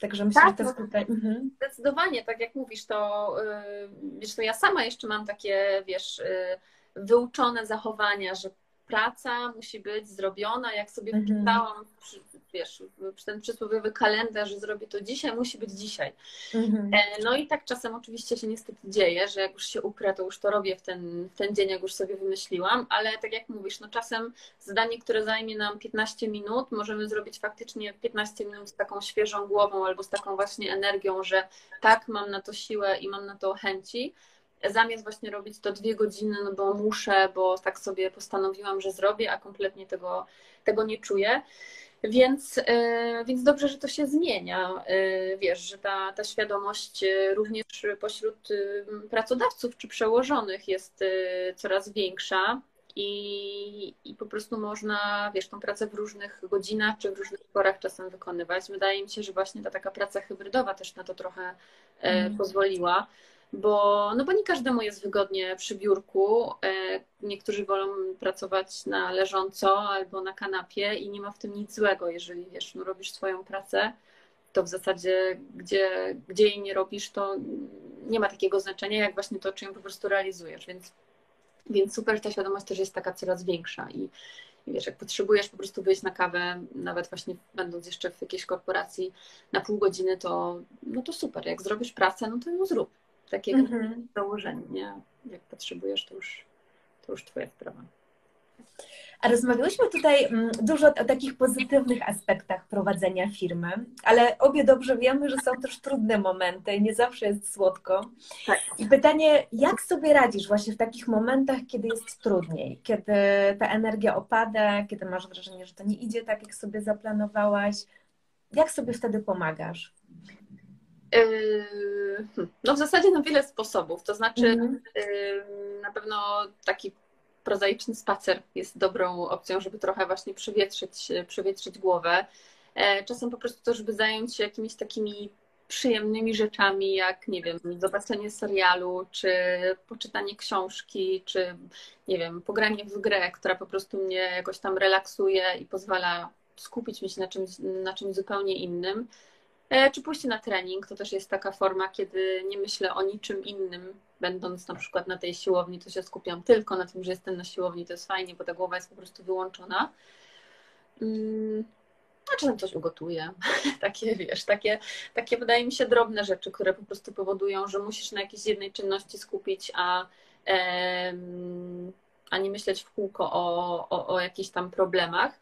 Także myślę, tak, że to jest tutaj. Mhm. Zdecydowanie, tak jak mówisz, to y, wiesz, to ja sama jeszcze mam takie, wiesz, y, wyuczone zachowania, że praca musi być zrobiona, jak sobie mhm. wpisałam wiesz, ten przysłowiowy kalendarz, że zrobię to dzisiaj, musi być dzisiaj. Mhm. E, no i tak czasem oczywiście się niestety dzieje, że jak już się uprę, to już to robię w ten, w ten dzień, jak już sobie wymyśliłam, ale tak jak mówisz, no czasem zadanie, które zajmie nam 15 minut, możemy zrobić faktycznie 15 minut z taką świeżą głową albo z taką właśnie energią, że tak, mam na to siłę i mam na to chęci. zamiast właśnie robić to dwie godziny, no bo muszę, bo tak sobie postanowiłam, że zrobię, a kompletnie tego, tego nie czuję. Więc, e, więc dobrze, że to się zmienia. E, wiesz, że ta, ta świadomość e, również pośród pracodawców czy przełożonych jest coraz większa i, i po prostu można, wiesz, tą pracę w różnych godzinach czy w różnych porach czasem wykonywać. Wydaje mi się, że właśnie ta taka praca hybrydowa też na to trochę mm. pozwoliła bo, no bo nie każdemu jest wygodnie przy biurku. E, niektórzy wolą pracować na leżąco albo na kanapie i nie ma w tym nic złego, jeżeli wiesz, no robisz swoją pracę, to w zasadzie gdzie, gdzie jej nie robisz, to nie ma takiego znaczenia, jak właśnie to, czy ją po prostu realizujesz, więc, więc super, ta świadomość też jest taka coraz większa i, i wiesz, jak potrzebujesz po prostu wyjść na kawę, nawet właśnie będąc jeszcze w jakiejś korporacji na pół godziny, to no to super, jak zrobisz pracę, no to ją zrób takie mhm. założenie, nie? Jak potrzebujesz, to już, to już Twoja sprawa. A rozmawiałyśmy tutaj mm, dużo o takich pozytywnych aspektach prowadzenia firmy, ale obie dobrze wiemy, że są też trudne momenty i nie zawsze jest słodko. Tak. I pytanie, jak sobie radzisz właśnie w takich momentach, kiedy jest trudniej, kiedy ta energia opada, kiedy masz wrażenie, że to nie idzie tak, jak sobie zaplanowałaś? Jak sobie wtedy pomagasz? Yy, hmm, no w zasadzie na wiele sposobów. To znaczy mm. na pewno taki prozaiczny spacer jest dobrą opcją, żeby trochę właśnie przewietrzyć, przewietrzyć głowę. E, czasem po prostu to, żeby zająć się jakimiś takimi przyjemnymi rzeczami, jak nie wiem, zobaczenie serialu, czy poczytanie książki, czy nie wiem, pogranie w grę, która po prostu mnie jakoś tam relaksuje i pozwala skupić mi się na czymś, na czymś zupełnie innym. E, czy pójście na trening to też jest taka forma, kiedy nie myślę o niczym innym, będąc na przykład na tej siłowni, to się skupiam tylko na tym, że jestem na siłowni, to jest fajnie, bo ta głowa jest po prostu wyłączona. Mm, a czasem coś ugotuję. <laughs> takie, wiesz, takie, takie wydaje mi się drobne rzeczy, które po prostu powodują, że musisz na jakiejś jednej czynności skupić, a, a nie myśleć w kółko o, o, o jakichś tam problemach.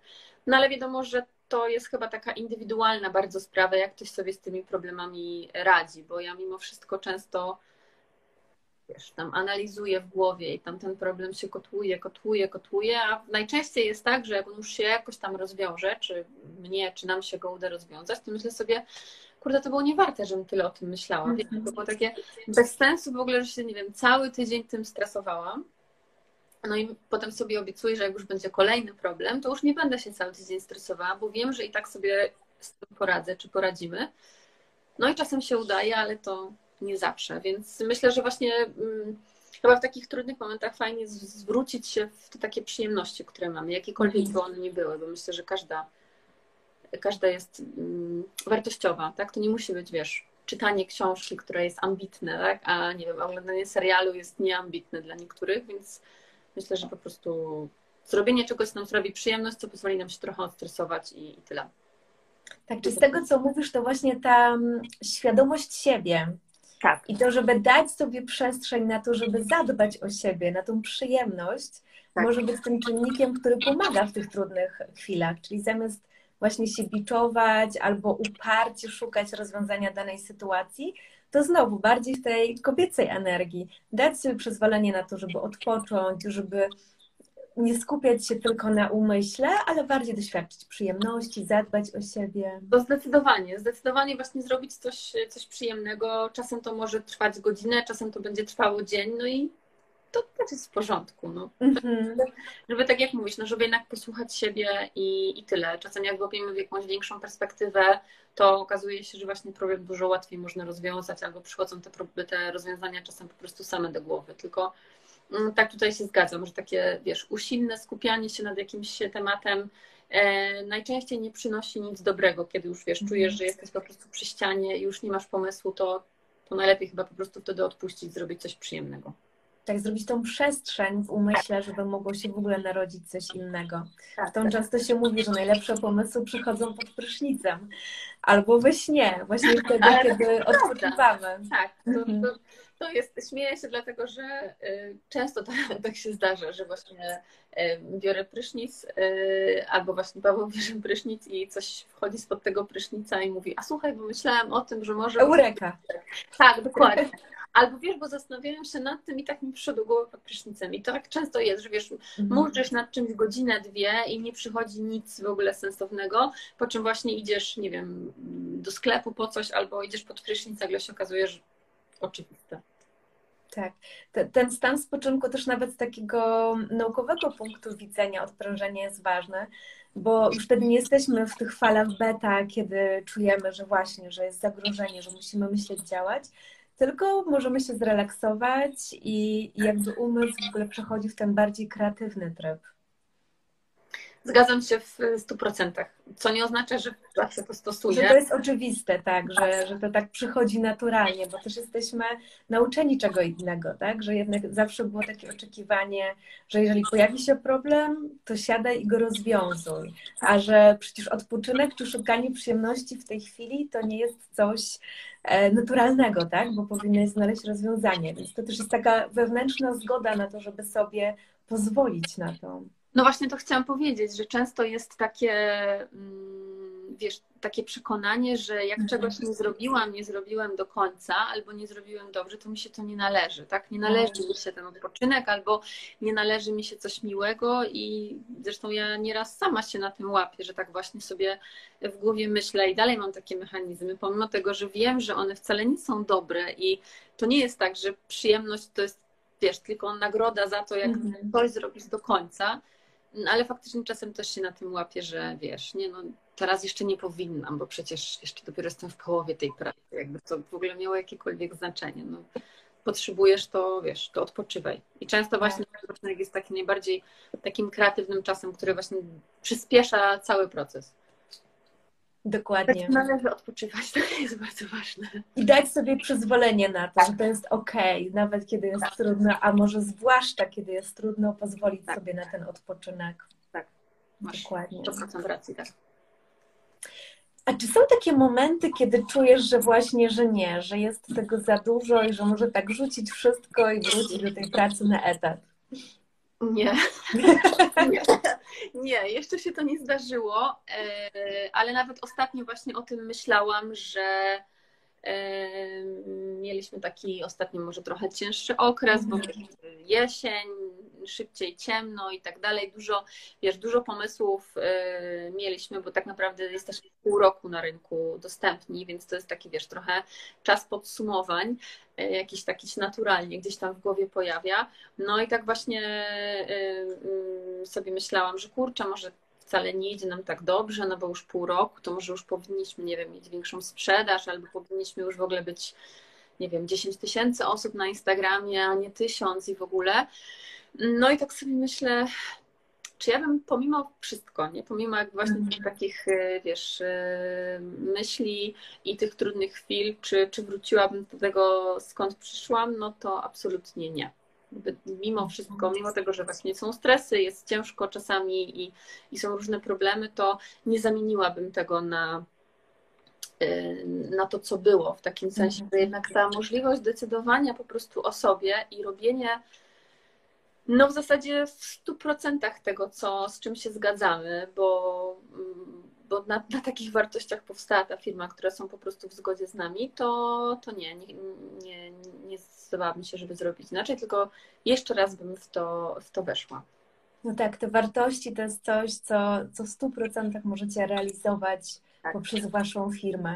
No ale wiadomo, że to jest chyba taka indywidualna bardzo sprawa, jak ktoś sobie z tymi problemami radzi, bo ja mimo wszystko często wiesz, tam analizuję w głowie i tam ten problem się kotłuje, kotłuje, kotłuje, a najczęściej jest tak, że jak on już się jakoś tam rozwiąże, czy mnie, czy nam się go uda rozwiązać, to myślę sobie, kurde, to było niewarte, żebym tyle o tym myślała. Mm -hmm. To było takie bez sensu w ogóle, że się, nie wiem, cały tydzień tym stresowałam. No i potem sobie obiecuję, że jak już będzie kolejny problem, to już nie będę się cały tydzień stresowała, bo wiem, że i tak sobie z tym poradzę, czy poradzimy. No i czasem się udaje, ale to nie zawsze. Więc myślę, że właśnie hmm, chyba w takich trudnych momentach fajnie zwrócić się w te takie przyjemności, które mamy, jakiekolwiek by one nie były, bo myślę, że każda, każda jest hmm, wartościowa, tak? To nie musi być, wiesz, czytanie książki, która jest ambitne, tak? A nie wiem, oglądanie serialu jest nieambitne dla niektórych, więc Myślę, że po prostu zrobienie czegoś, co nam sprawi przyjemność, co pozwoli nam się trochę odstresować i, i tyle. Tak, czy z tego, co mówisz, to właśnie ta mm, świadomość siebie. Tak. I to, żeby dać sobie przestrzeń na to, żeby zadbać o siebie, na tą przyjemność, tak. może być tym czynnikiem, który pomaga w tych trudnych chwilach. Czyli zamiast właśnie się biczować albo uparcie szukać rozwiązania danej sytuacji, to znowu bardziej w tej kobiecej energii dać sobie przyzwolenie na to, żeby odpocząć, żeby nie skupiać się tylko na umyśle, ale bardziej doświadczyć przyjemności, zadbać o siebie. To zdecydowanie, zdecydowanie właśnie zrobić coś, coś przyjemnego. Czasem to może trwać godzinę, czasem to będzie trwało dzień, no i to też jest w porządku. No. Mm-hmm. Żeby tak jak mówisz, no, żeby jednak posłuchać siebie i, i tyle. Czasem jak łapiemy w jakąś większą perspektywę, to okazuje się, że właśnie problem dużo łatwiej można rozwiązać, albo przychodzą te, te rozwiązania czasem po prostu same do głowy. Tylko mm, tak tutaj się zgadzam, że takie, wiesz, usilne skupianie się nad jakimś tematem e, najczęściej nie przynosi nic dobrego, kiedy już wiesz, czujesz, że jesteś po prostu przy ścianie i już nie masz pomysłu, to, to najlepiej chyba po prostu wtedy odpuścić, zrobić coś przyjemnego tak zrobić tą przestrzeń w umyśle, żeby mogło się w ogóle narodzić coś innego. Tak, Tą tak. często się mówi, że najlepsze pomysły przychodzą pod prysznicem albo we śnie, właśnie <laughs> wtedy, Ale kiedy odpoczywamy. Tak, to, mhm. to, to, jest, śmieję się dlatego, że y, często tak, <laughs> tak się zdarza, że właśnie y, biorę prysznic y, albo właśnie Paweł bierze prysznic i coś wchodzi spod tego prysznica i mówi, a słuchaj, bo myślałam o tym, że może... Eureka. Tak, dokładnie. Albo wiesz, bo zastanawiałem się nad tym i tak mi przyszło do głowy pod prysznicem. I to tak często jest, że wiesz, mhm. nad czymś godzinę, dwie i nie przychodzi nic w ogóle sensownego, po czym właśnie idziesz, nie wiem, do sklepu po coś albo idziesz pod prysznic, nagle się okazuje, że oczywiste. Tak. Ten stan spoczynku też nawet z takiego naukowego punktu widzenia odprężenia jest ważne, bo już wtedy nie jesteśmy w tych falach beta, kiedy czujemy, że właśnie, że jest zagrożenie, że musimy myśleć, działać, tylko możemy się zrelaksować i jakby umysł w ogóle przechodzi w ten bardziej kreatywny tryb. Zgadzam się w 100%, co nie oznacza, że zawsze to stosuję. Że to jest oczywiste, tak, że, że to tak przychodzi naturalnie, bo też jesteśmy nauczeni czego innego, tak, że jednak zawsze było takie oczekiwanie, że jeżeli pojawi się problem, to siadaj i go rozwiązuj, a że przecież odpoczynek czy szukanie przyjemności w tej chwili to nie jest coś e, naturalnego, tak, bo powinny znaleźć rozwiązanie, więc to też jest taka wewnętrzna zgoda na to, żeby sobie pozwolić na to. No właśnie to chciałam powiedzieć, że często jest takie, mm, wiesz, takie przekonanie, że jak mhm. czegoś nie zrobiłam, nie zrobiłem do końca, albo nie zrobiłem dobrze, to mi się to nie należy, tak? Nie należy mi się ten odpoczynek, albo nie należy mi się coś miłego i zresztą ja nieraz sama się na tym łapię, że tak właśnie sobie w głowie myślę i dalej mam takie mechanizmy, pomimo tego, że wiem, że one wcale nie są dobre i to nie jest tak, że przyjemność to jest, wiesz, tylko nagroda za to, jak mhm. coś zrobisz do końca, no, ale faktycznie czasem też się na tym łapię, że wiesz, nie no, teraz jeszcze nie powinnam, bo przecież jeszcze dopiero jestem w połowie tej pracy, jakby to w ogóle miało jakiekolwiek znaczenie. No, potrzebujesz to, wiesz, to odpoczywaj. I często tak. właśnie odpoczynek jest takim najbardziej takim kreatywnym czasem, który właśnie przyspiesza cały proces. Dokładnie. Tak należy odpoczywać, <laughs> to jest bardzo ważne. I dać sobie przyzwolenie na to, że to jest ok, nawet kiedy jest tak. trudno, a może zwłaszcza kiedy jest trudno, pozwolić tak. sobie na ten odpoczynek. Tak, Masz dokładnie. 100% racji, tak. A czy są takie momenty, kiedy czujesz, że właśnie, że nie, że jest tego za dużo i że może tak rzucić wszystko i wrócić do tej pracy na etat? Nie. <laughs> nie. nie, jeszcze się to nie zdarzyło, e, ale nawet ostatnio właśnie o tym myślałam, że e, mieliśmy taki ostatnio może trochę cięższy okres, bo mhm. jesień, szybciej ciemno i tak dalej. Dużo, wiesz, dużo pomysłów y, mieliśmy, bo tak naprawdę jesteśmy pół roku na rynku dostępni, więc to jest taki, wiesz, trochę czas podsumowań, y, jakiś taki się naturalnie gdzieś tam w głowie pojawia. No i tak właśnie y, sobie myślałam, że kurczę, może wcale nie idzie nam tak dobrze, no bo już pół roku, to może już powinniśmy, nie wiem, mieć większą sprzedaż, albo powinniśmy już w ogóle być, nie wiem, 10 tysięcy osób na Instagramie, a nie tysiąc i w ogóle. No i tak sobie myślę, czy ja bym pomimo wszystko, nie? pomimo jak właśnie mm. tych takich, e, wiesz, e, myśli i tych trudnych chwil, czy, czy wróciłabym do tego, skąd przyszłam, no to absolutnie nie. Mimo wszystko, mimo tego, że właśnie są stresy, jest ciężko czasami i, i są różne problemy, to nie zamieniłabym tego na, e, na to, co było, w takim sensie, że mhm. jednak ta możliwość decydowania po prostu o sobie i robienie no w zasadzie w stu procentach tego, co, z czym się zgadzamy, bo, bo na, na, takich wartościach powstała ta firma, które są po prostu w zgodzie z nami, to, to nie, nie, nie, nie zdecydowałabym się, żeby zrobić inaczej, tylko jeszcze raz bym w to, w to weszła. No tak, te wartości to jest coś, co, co w stu procentach możecie realizować tak. poprzez waszą firmę.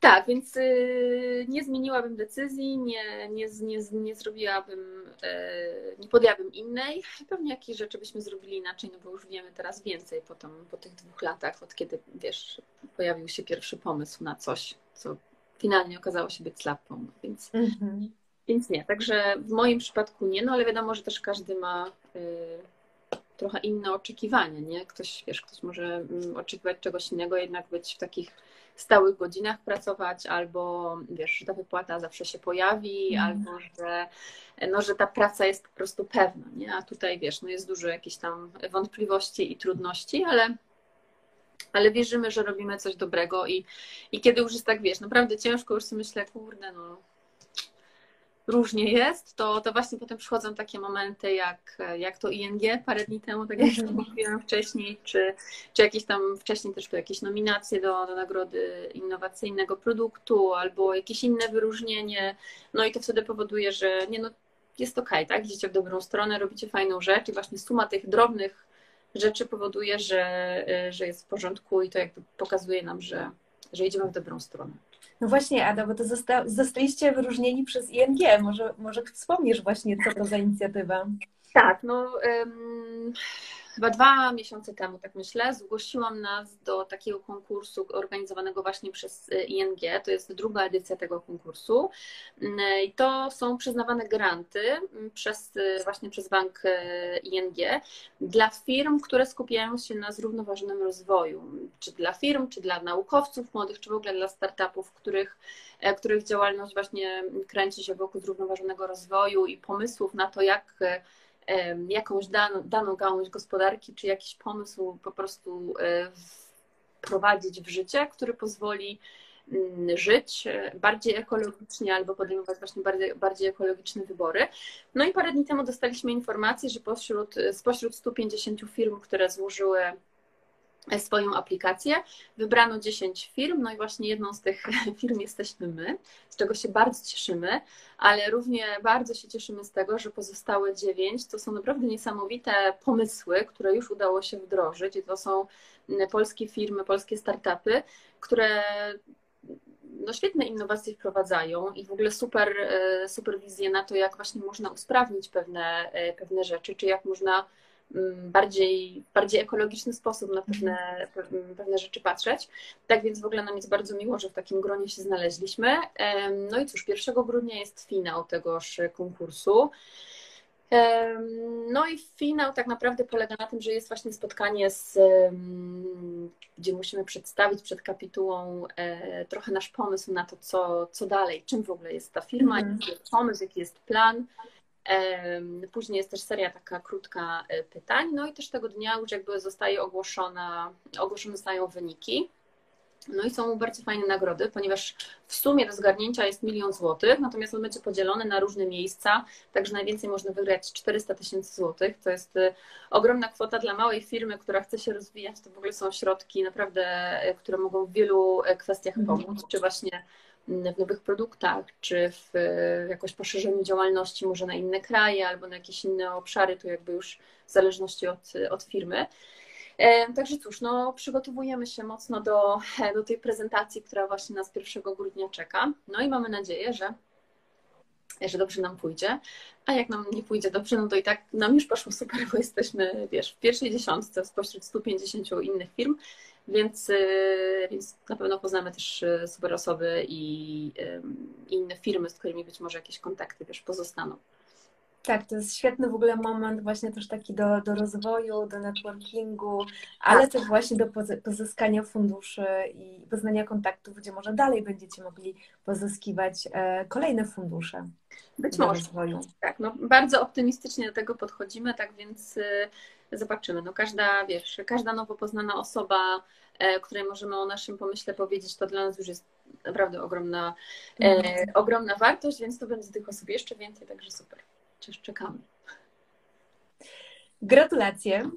Tak, więc y, nie zmieniłabym decyzji, nie, nie, nie, nie zrobiłabym, nie podjęłabym innej. Pewnie jakieś rzeczy byśmy zrobili inaczej, no bo już wiemy teraz więcej po, tam, po tych dwóch latach, od kiedy, wiesz, pojawił się pierwszy pomysł na coś, co finalnie okazało się być slapą, więc, mhm. więc nie. Także w moim przypadku nie, no ale wiadomo, że też każdy ma y, trochę inne oczekiwania, nie? Ktoś, wiesz, ktoś może mm, oczekiwać czegoś innego, jednak być w takich stałych godzinach pracować, albo wiesz, że ta wypłata zawsze się pojawi, mm. albo że, no, że ta praca jest po prostu pewna, nie? A tutaj wiesz, no jest dużo jakichś tam wątpliwości i trudności, ale ale wierzymy, że robimy coś dobrego i, i kiedy już jest tak, wiesz, naprawdę ciężko, już sobie myślę, kurde, no różnie jest, to, to właśnie potem przychodzą takie momenty jak, jak to ING parę dni temu, tak jak mm mówiłam wcześniej, czy, czy jakieś tam wcześniej też tu jakieś nominacje do, do nagrody innowacyjnego produktu albo jakieś inne wyróżnienie. No i to wtedy powoduje, że nie no, jest okej, okay, tak? Idziecie w dobrą stronę, robicie fajną rzecz i właśnie suma tych drobnych rzeczy powoduje, że, że jest w porządku i to jakby pokazuje nam, że, że idziemy w dobrą stronę. No właśnie, Ada, bo to zosta zostaliście wyróżnieni przez ING. Może, może wspomnisz właśnie, co to za inicjatywa? Tak, no um, chyba dwa miesiące temu, tak myślę, zgłosiłam nas do takiego konkursu organizowanego właśnie przez y, ING. To jest druga edycja tego konkursu. Mm, I to są przyznawane granty mm, przez, y, właśnie przez bank y, ING dla firm, które skupiają się na zrównoważonym rozwoju. Czy dla firm, czy dla naukowców młodych, czy w ogóle dla startupów, których, e, których działalność właśnie kręci się wokół zrównoważonego rozwoju i pomysłów na to, jak jakąś daną, daną gałąź gospodarki, czy jakiś pomysł po prostu e, wprowadzić w życie, który pozwoli mm, żyć e, bardziej ekologicznie albo podejmować właśnie bardziej, bardziej ekologiczne wybory. No i parę dni temu dostaliśmy informację, że pośród, spośród 150 firm, które złożyły swoją aplikację. Wybrano 10 firm, no i właśnie jedną z tych <laughs> firm jesteśmy my, z czego się bardzo cieszymy, ale równie bardzo się cieszymy z tego, że pozostałe 9 to są naprawdę niesamowite pomysły, które już udało się wdrożyć i to są polskie firmy, polskie startupy, które no, świetne innowacje wprowadzają i w ogóle super, e, super wizje na to, jak właśnie można usprawnić pewne, e, pewne rzeczy, czy jak można Mm, bardziej, bardziej ekologiczny sposób na pewne, pewne rzeczy patrzeć. Tak więc w ogóle nam jest bardzo miło, że w takim gronie się znaleźliśmy. No i cóż, 1 grudnia jest finał tegoż konkursu. No i finał tak naprawdę polega na tym, że jest właśnie spotkanie, z, gdzie musimy przedstawić przed kapitułą e, trochę nasz pomysł na to, co, co dalej, czym w ogóle jest ta firma, mm. jaki jest pomysł, jaki jest plan. Później jest też seria taka krótka e, pytań, no i też tego dnia już jakby zostaje ogłoszona, ogłoszone zostają wyniki. No i są bardzo fajne nagrody, ponieważ w sumie do zgarnięcia jest milion złotych, natomiast on będzie podzielony na różne miejsca, także najwięcej można wygrać 400 tysięcy złotych. To jest e, ogromna kwota dla małej firmy, która chce się rozwijać. To w ogóle są środki naprawdę, e, które mogą w wielu kwestiach pomóc, czy właśnie w nowych produktach, czy w jakoś poszerzeniu działalności może na inne kraje albo na jakieś inne obszary, to jakby już w zależności od, od firmy. E, także cóż, no, przygotowujemy się mocno do, do tej prezentacji, która właśnie nas 1 grudnia czeka. No i mamy nadzieję, że, że dobrze nam pójdzie. A jak nam nie pójdzie dobrze, no to i tak nam już poszło super, bo jesteśmy, wiesz, w pierwszej dziesiątce spośród 150 innych firm. Więc, y, więc na pewno poznamy też y, super osoby i, i inne firmy, z którymi być może jakieś kontakty wiesz, pozostaną. Tak, to jest świetny w ogóle moment właśnie też taki do, do rozwoju, do networkingu, ale tak. też właśnie do pozyskania funduszy i poznania kontaktów, gdzie może dalej będziecie mogli pozyskiwać e, kolejne fundusze. Być może. Rozwoju. Tak, no bardzo optymistycznie do tego podchodzimy, tak więc y, zobaczymy. No każda, wiesz, każda nowo poznana osoba, e, której możemy o naszym pomyśle powiedzieć, to dla nas już jest naprawdę ogromna, e, mhm. ogromna wartość, więc to będzie tych osób jeszcze więcej, także super. Cześć, czekamy. Gratulacje.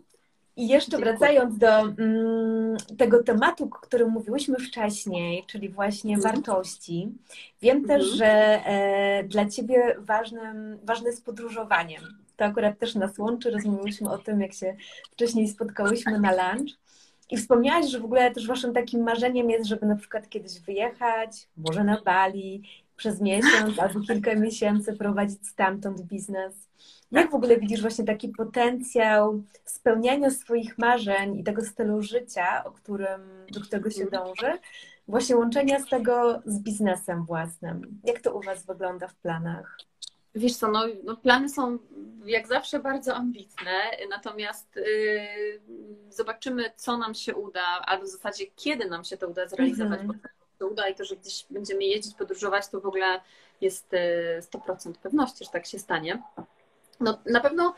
I jeszcze Dziękuję. wracając do mm, tego tematu, o którym mówiłyśmy wcześniej, czyli właśnie mhm. wartości, wiem mhm. też, że e, dla Ciebie ważnym, ważne jest podróżowanie to akurat też nas łączy. Rozmawialiśmy o tym, jak się wcześniej spotkałyśmy na lunch. I wspomniałaś, że w ogóle też waszym takim marzeniem jest, żeby na przykład kiedyś wyjechać, może na Bali, przez miesiąc albo kilka miesięcy prowadzić stamtąd biznes. Jak w ogóle widzisz właśnie taki potencjał spełniania swoich marzeń i tego stylu życia, o którym, do którego się mhm. dąży, właśnie łączenia z tego z biznesem własnym? Jak to u Was wygląda w planach? Wiesz co, no, no, plany są jak zawsze bardzo ambitne, natomiast yy, zobaczymy, co nam się uda, albo w zasadzie kiedy nam się to uda zrealizować, mm -hmm. To uda i to, że gdzieś będziemy jeździć, podróżować, to w ogóle jest 100% y, pewności, że tak się stanie. No, na pewno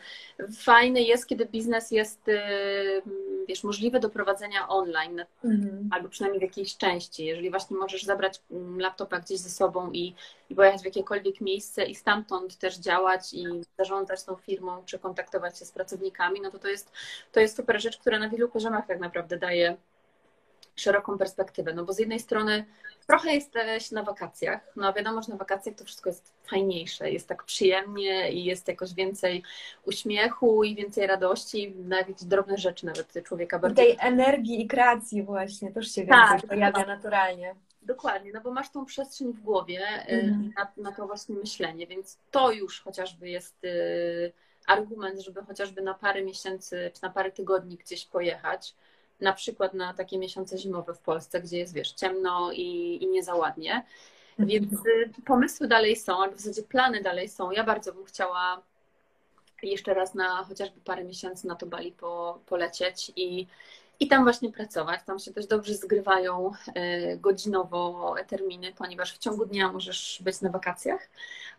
fajne jest, kiedy biznes jest yy, wiesz, możliwe do prowadzenia online, mhm. albo przynajmniej w jakiejś części. Jeżeli właśnie możesz zabrać mm, laptopa gdzieś ze sobą i, i pojechać w jakiekolwiek miejsce i stamtąd też działać i zarządzać tą firmą, czy kontaktować się z pracownikami, no to to jest, to jest super rzecz, która na wielu poziomach tak naprawdę daje szeroką perspektywę. No bo z jednej strony trochę jesteś na wakacjach, no wiadomo, że na wakacjach to wszystko jest fajniejsze, jest tak przyjemnie i jest jakoś więcej uśmiechu i więcej radości, na jakieś drobne rzeczy nawet człowieka bardziej. Tej energii i kreacji właśnie też się więcej tak, pojawia tak. naturalnie. Dokładnie, no bo masz tą przestrzeń w głowie mm. na, na to właśnie myślenie, więc to już chociażby jest y, argument, żeby chociażby na parę miesięcy czy na parę tygodni gdzieś pojechać na przykład na takie miesiące zimowe w Polsce, gdzie jest, wiesz, ciemno i, i nie za ładnie. Mhm. Więc y, pomysły dalej są, albo w zasadzie plany dalej są. Ja bardzo bym chciała jeszcze raz na chociażby parę miesięcy na to Bali po, polecieć i, i tam właśnie pracować. Tam się też dobrze zgrywają y, godzinowo terminy, ponieważ w ciągu dnia możesz być na wakacjach,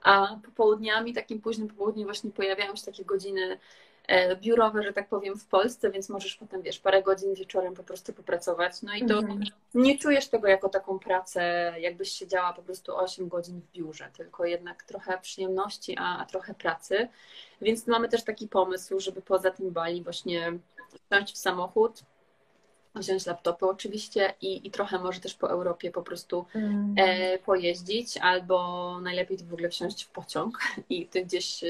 a popołudniami, takim późnym popołudniem właśnie pojawiają się takie godziny biurowe, że tak powiem, w Polsce, więc możesz potem, wiesz, parę godzin wieczorem po prostu popracować. No i to mhm. nie czujesz tego jako taką pracę, jakbyś siedziała po prostu 8 godzin w biurze, tylko jednak trochę przyjemności, a, a trochę pracy. Więc mamy też taki pomysł, żeby poza tym Bali właśnie wsiąść w samochód, wziąć laptopy oczywiście i, i trochę może też po Europie po prostu mm. e, pojeździć, albo najlepiej w ogóle wsiąść w pociąg <laughs> i ty gdzieś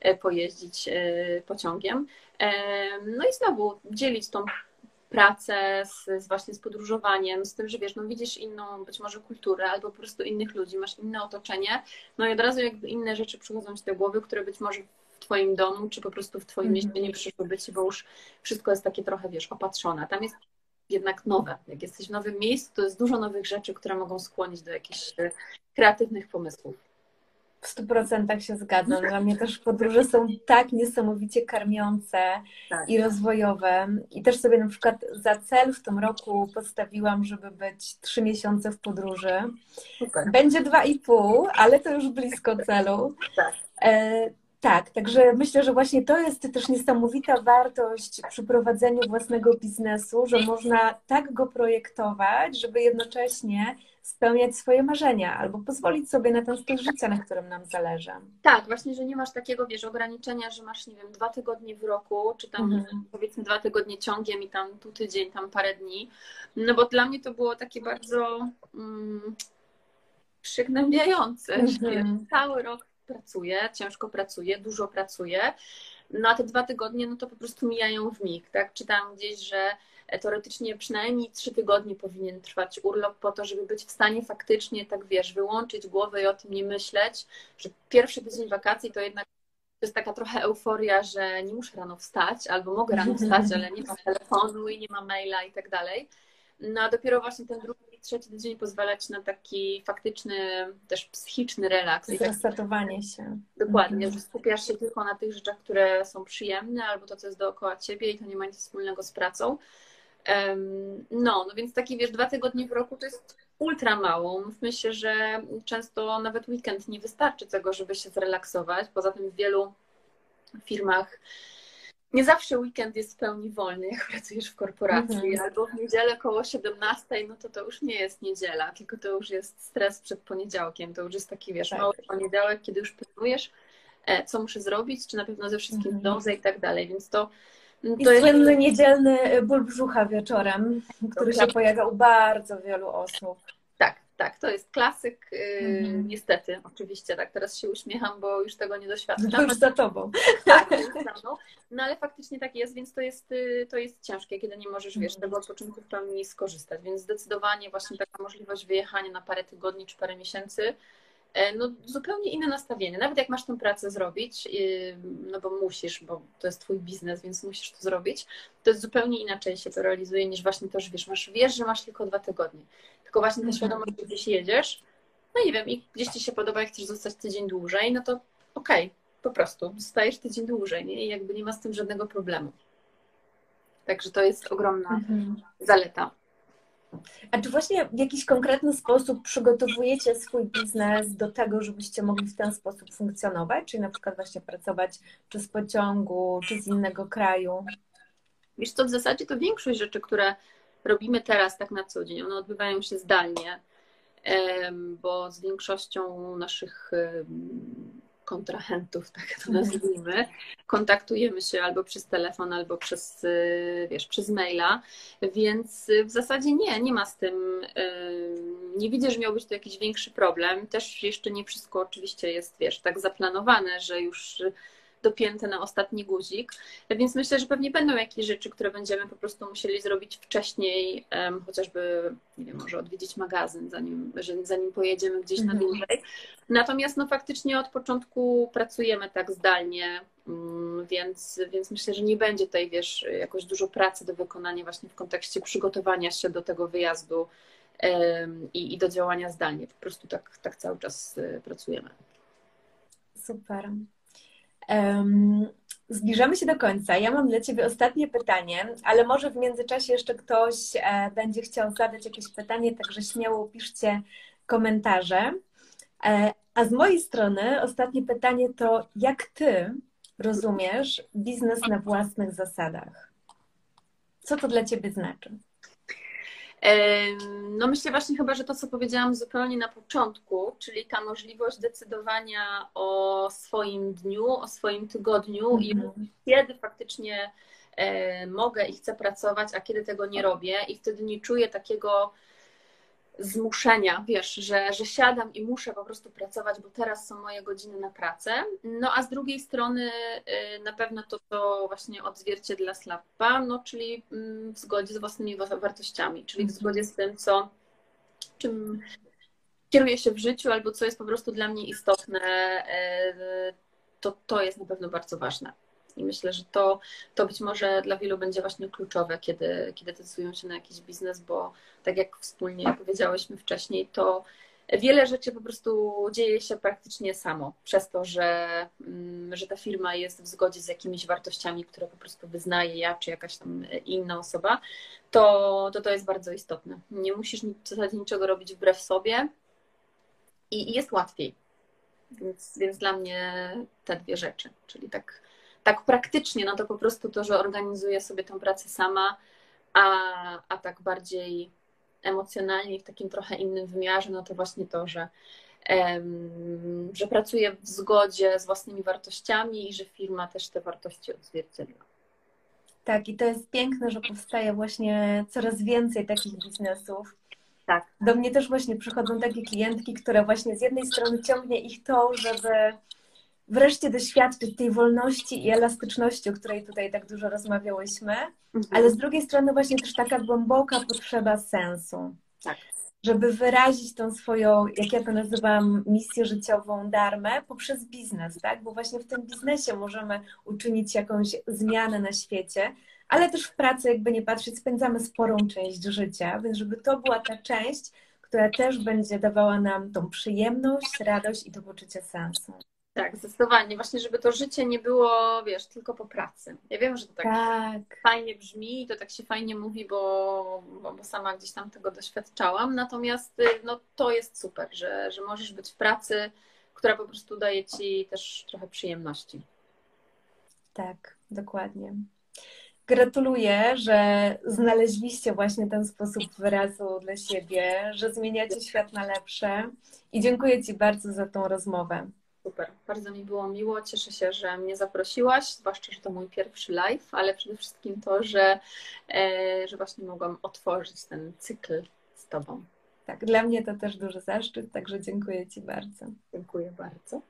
e, pojeździć e, pociągiem. E, no i znowu dzielić tą pracę z, z, właśnie z podróżowaniem, z tym, że wiesz, no widzisz inną być może kulturę albo po prostu innych ludzi, masz inne otoczenie, no i od razu jakby inne rzeczy przychodzą ci do głowy, które być może w twoim domu, czy po prostu w twoim mm. mieście nie przyszłyby ci, bo już wszystko jest takie trochę, wiesz, opatrzone. Tam jest jednak nowe. Jak jesteś w nowym miejscu, to jest dużo nowych rzeczy, które mogą skłonić do jakichś e, kreatywnych pomysłów. W stu procentach się zgadzam. Dla mnie też podróże są tak niesamowicie karmiące tak. i rozwojowe. I też sobie na przykład za cel w tym roku postawiłam, żeby być trzy miesiące w podróży. Super. Będzie dwa i pół, ale to już blisko celu. Tak. Tak, także myślę, że właśnie to jest też niesamowita wartość przy prowadzeniu własnego biznesu, że można tak go projektować, żeby jednocześnie spełniać swoje marzenia albo pozwolić sobie na ten styl życia, na którym nam zależy. Tak, właśnie, że nie masz takiego, wiesz, ograniczenia, że masz, nie wiem, dwa tygodnie w roku, czy tam mhm. powiedzmy dwa tygodnie ciągiem i tam tu tydzień, tam parę dni. No bo dla mnie to było takie bardzo mm, przygnębiające, mhm. że cały rok pracuję, ciężko pracuję, dużo pracuję, no a te dwa tygodnie, no to po prostu mijają w mig, tak? Czytam gdzieś, że teoretycznie przynajmniej trzy tygodnie powinien trwać urlop po to, żeby być w stanie faktycznie, tak wiesz, wyłączyć głowę i o tym nie myśleć, że pierwszy tydzień wakacji to jednak to jest taka trochę euforia, że nie muszę rano wstać, albo mogę rano wstać, ale nie mam <laughs> telefonu i nie mam maila i tak dalej. No a dopiero właśnie ten drugi trzeci tydzień pozwalać na taki faktyczny, też psychiczny relaks. Zresetowanie się. Dokładnie, mhm. że skupiasz się tylko na tych rzeczach, które są przyjemne, albo to, co jest dookoła ciebie i to nie ma nic wspólnego z pracą. No, no więc taki, wiesz, dwa tygodnie w roku to jest ultra mało. Myślę, że często nawet weekend nie wystarczy tego, żeby się zrelaksować. Poza tym w wielu firmach nie zawsze weekend jest w pełni wolny, jak pracujesz w korporacji, mhm. albo w niedzielę koło 17, no to to już nie jest niedziela, tylko to już jest stres przed poniedziałkiem, to już jest taki, wiesz, tak. mały poniedziałek, kiedy już planujesz, e, co muszę zrobić, czy na pewno ze wszystkim mhm. zdążę i tak dalej, więc to to I jest... słynny niedzielny ból brzucha wieczorem, który się pojawia u bardzo wielu osób tak, to jest klasyk, mm. niestety, oczywiście, tak, teraz się uśmiecham, bo już tego nie doświadczam. To już za tobą. <laughs> Tak, już za mną. No ale faktycznie tak jest, więc to jest, y, to jest ciężkie, kiedy nie możesz, wiesz, tego odpoczynku w pełni skorzystać, więc zdecydowanie właśnie taka możliwość wyjechania na parę tygodni czy parę miesięcy, e, no zupełnie inne nastawienie. Nawet jak masz tę pracę zrobić, y, no bo musisz, bo to jest twój biznes, więc musisz to zrobić, to jest zupełnie inaczej się to realizuje niż właśnie to, że wiesz, masz, wiesz, że masz tylko dwa tygodnie tylko właśnie ta świadomość, że gdzieś jedziesz, no nie wiem, i gdzieś ci się podoba i chcesz zostać tydzień dłużej, no to okej, okay, po prostu zostajesz tydzień dłużej, nie? I jakby nie ma z tym żadnego problemu. Także to jest ogromna mhm. zaleta. A czy właśnie w jakiś konkretny sposób przygotowujecie swój biznes do tego, żebyście mogli w ten sposób funkcjonować? Czyli na przykład właśnie pracować czy z pociągu, czy z innego kraju? Wiesz co, w zasadzie to większość rzeczy, które robimy teraz tak na co dzień, one odbywają się zdalnie, bo z większością naszych kontrahentów, tak to mhm. nazwijmy, kontaktujemy się albo przez telefon, albo przez, y, wiesz, przez maila, więc w zasadzie nie, nie ma z tym, nie widzę, że miał być to jakiś większy problem. Też jeszcze nie wszystko oczywiście jest, wiesz, tak zaplanowane, że już dopięte na ostatni guzik. Więc myślę, że pewnie będą jakieś rzeczy, które będziemy po prostu musieli zrobić wcześniej, chociażby, nie wiem, może odwiedzić magazyn, zanim, zanim pojedziemy gdzieś na mhm. dłużej. Natomiast no faktycznie od początku pracujemy tak zdalnie, mm, więc, więc myślę, że nie będzie tutaj, wiesz, jakoś dużo pracy do wykonania właśnie w kontekście przygotowania się do tego wyjazdu i, i do działania zdalnie. Po prostu tak, tak cały czas y, pracujemy. Super. Um, zbliżamy się do końca. Ja mam dla Ciebie ostatnie pytanie, ale może w międzyczasie jeszcze ktoś e, będzie chciał zadać jakieś pytanie, także śmiało piszcie komentarze. E, a z mojej strony ostatnie pytanie to, jak Ty rozumiesz biznes na własnych zasadach? Co to dla Ciebie znaczy? No myślę właśnie chyba, że to, co powiedziałam zupełnie na początku, czyli ta możliwość decydowania o swoim dniu, o swoim tygodniu mm -hmm. i mhm. kiedy faktycznie e, mogę i chcę pracować, a kiedy tego nie robię i wtedy nie czuję takiego zmuszenia, wiesz, że, że siadam i muszę po prostu pracować, bo teraz są moje godziny na pracę. No a z drugiej strony y, na pewno to, to właśnie odzwierciedla Slappa, no czyli mm, w zgodzie z własnymi wartościami, czyli w zgodzie z tym, co czym kieruję się w życiu albo co jest po prostu dla mnie istotne, y, to, to jest na pewno bardzo ważne. I myślę, że to, to być może dla wielu będzie właśnie kluczowe, kiedy, kiedy decydują się na jakiś biznes, bo tak jak wspólnie powiedziałyśmy wcześniej, to wiele rzeczy po prostu dzieje się praktycznie samo, przez to, że, mm, że ta firma jest w zgodzie z jakimiś wartościami, które po prostu wyznaje ja czy jakaś tam inna osoba, to to, to jest bardzo istotne. Nie musisz w zasadzie niczego robić wbrew sobie i, i jest łatwiej. Więc, więc dla mnie te dwie rzeczy, czyli tak tak praktycznie, no to po prostu to, że organizuję sobie tę pracę sama, a, a tak bardziej emocjonalnie w takim trochę innym wymiarze, no to właśnie to, że, um, że pracuję w zgodzie z własnymi wartościami i że firma też te wartości odzwierciedla. Tak, i to jest piękne, że powstaje właśnie coraz więcej takich biznesów. Tak. Do mnie też właśnie przychodzą takie klientki, które właśnie z jednej strony ciągnie ich to, żeby wreszcie doświadczyć tej wolności i elastyczności, o której tutaj tak dużo rozmawiałyśmy, mhm. ale z drugiej strony właśnie też taka głęboka potrzeba sensu. Tak. Żeby wyrazić tą swoją, jak ja to nazywam, misję życiową, darmę poprzez biznes, tak? Bo właśnie w tym biznesie możemy uczynić jakąś zmianę na świecie, ale też w pracy, jakby nie patrzeć, spędzamy sporą część życia, więc żeby to była ta część, która też będzie dawała nam tą przyjemność, radość i to poczucie sensu. Tak, zdecydowanie. Właśnie, żeby to życie nie było, wiesz, tylko po pracy. Ja wiem, że to tak, tak. fajnie brzmi i to tak się fajnie mówi, bo, bo, bo, sama gdzieś tam tego doświadczałam. Natomiast y, no, to jest super, że, że możesz być w pracy, która po prostu daje ci też trochę przyjemności. Tak, dokładnie. Gratuluję, że znaleźliście właśnie ten sposób wyrazu dla siebie, że zmieniacie świat na lepsze i dziękuję Ci bardzo za tą rozmowę. Super, bardzo mi było miło. Cieszę się, że mnie zaprosiłaś, zwłaszcza, że to mój pierwszy live, ale przede wszystkim to, że, e, że właśnie mogłam otworzyć ten cykl z Tobą. Tak, dla mnie to też duży zaszczyt, także dziękuję Ci bardzo. Dziękuję bardzo.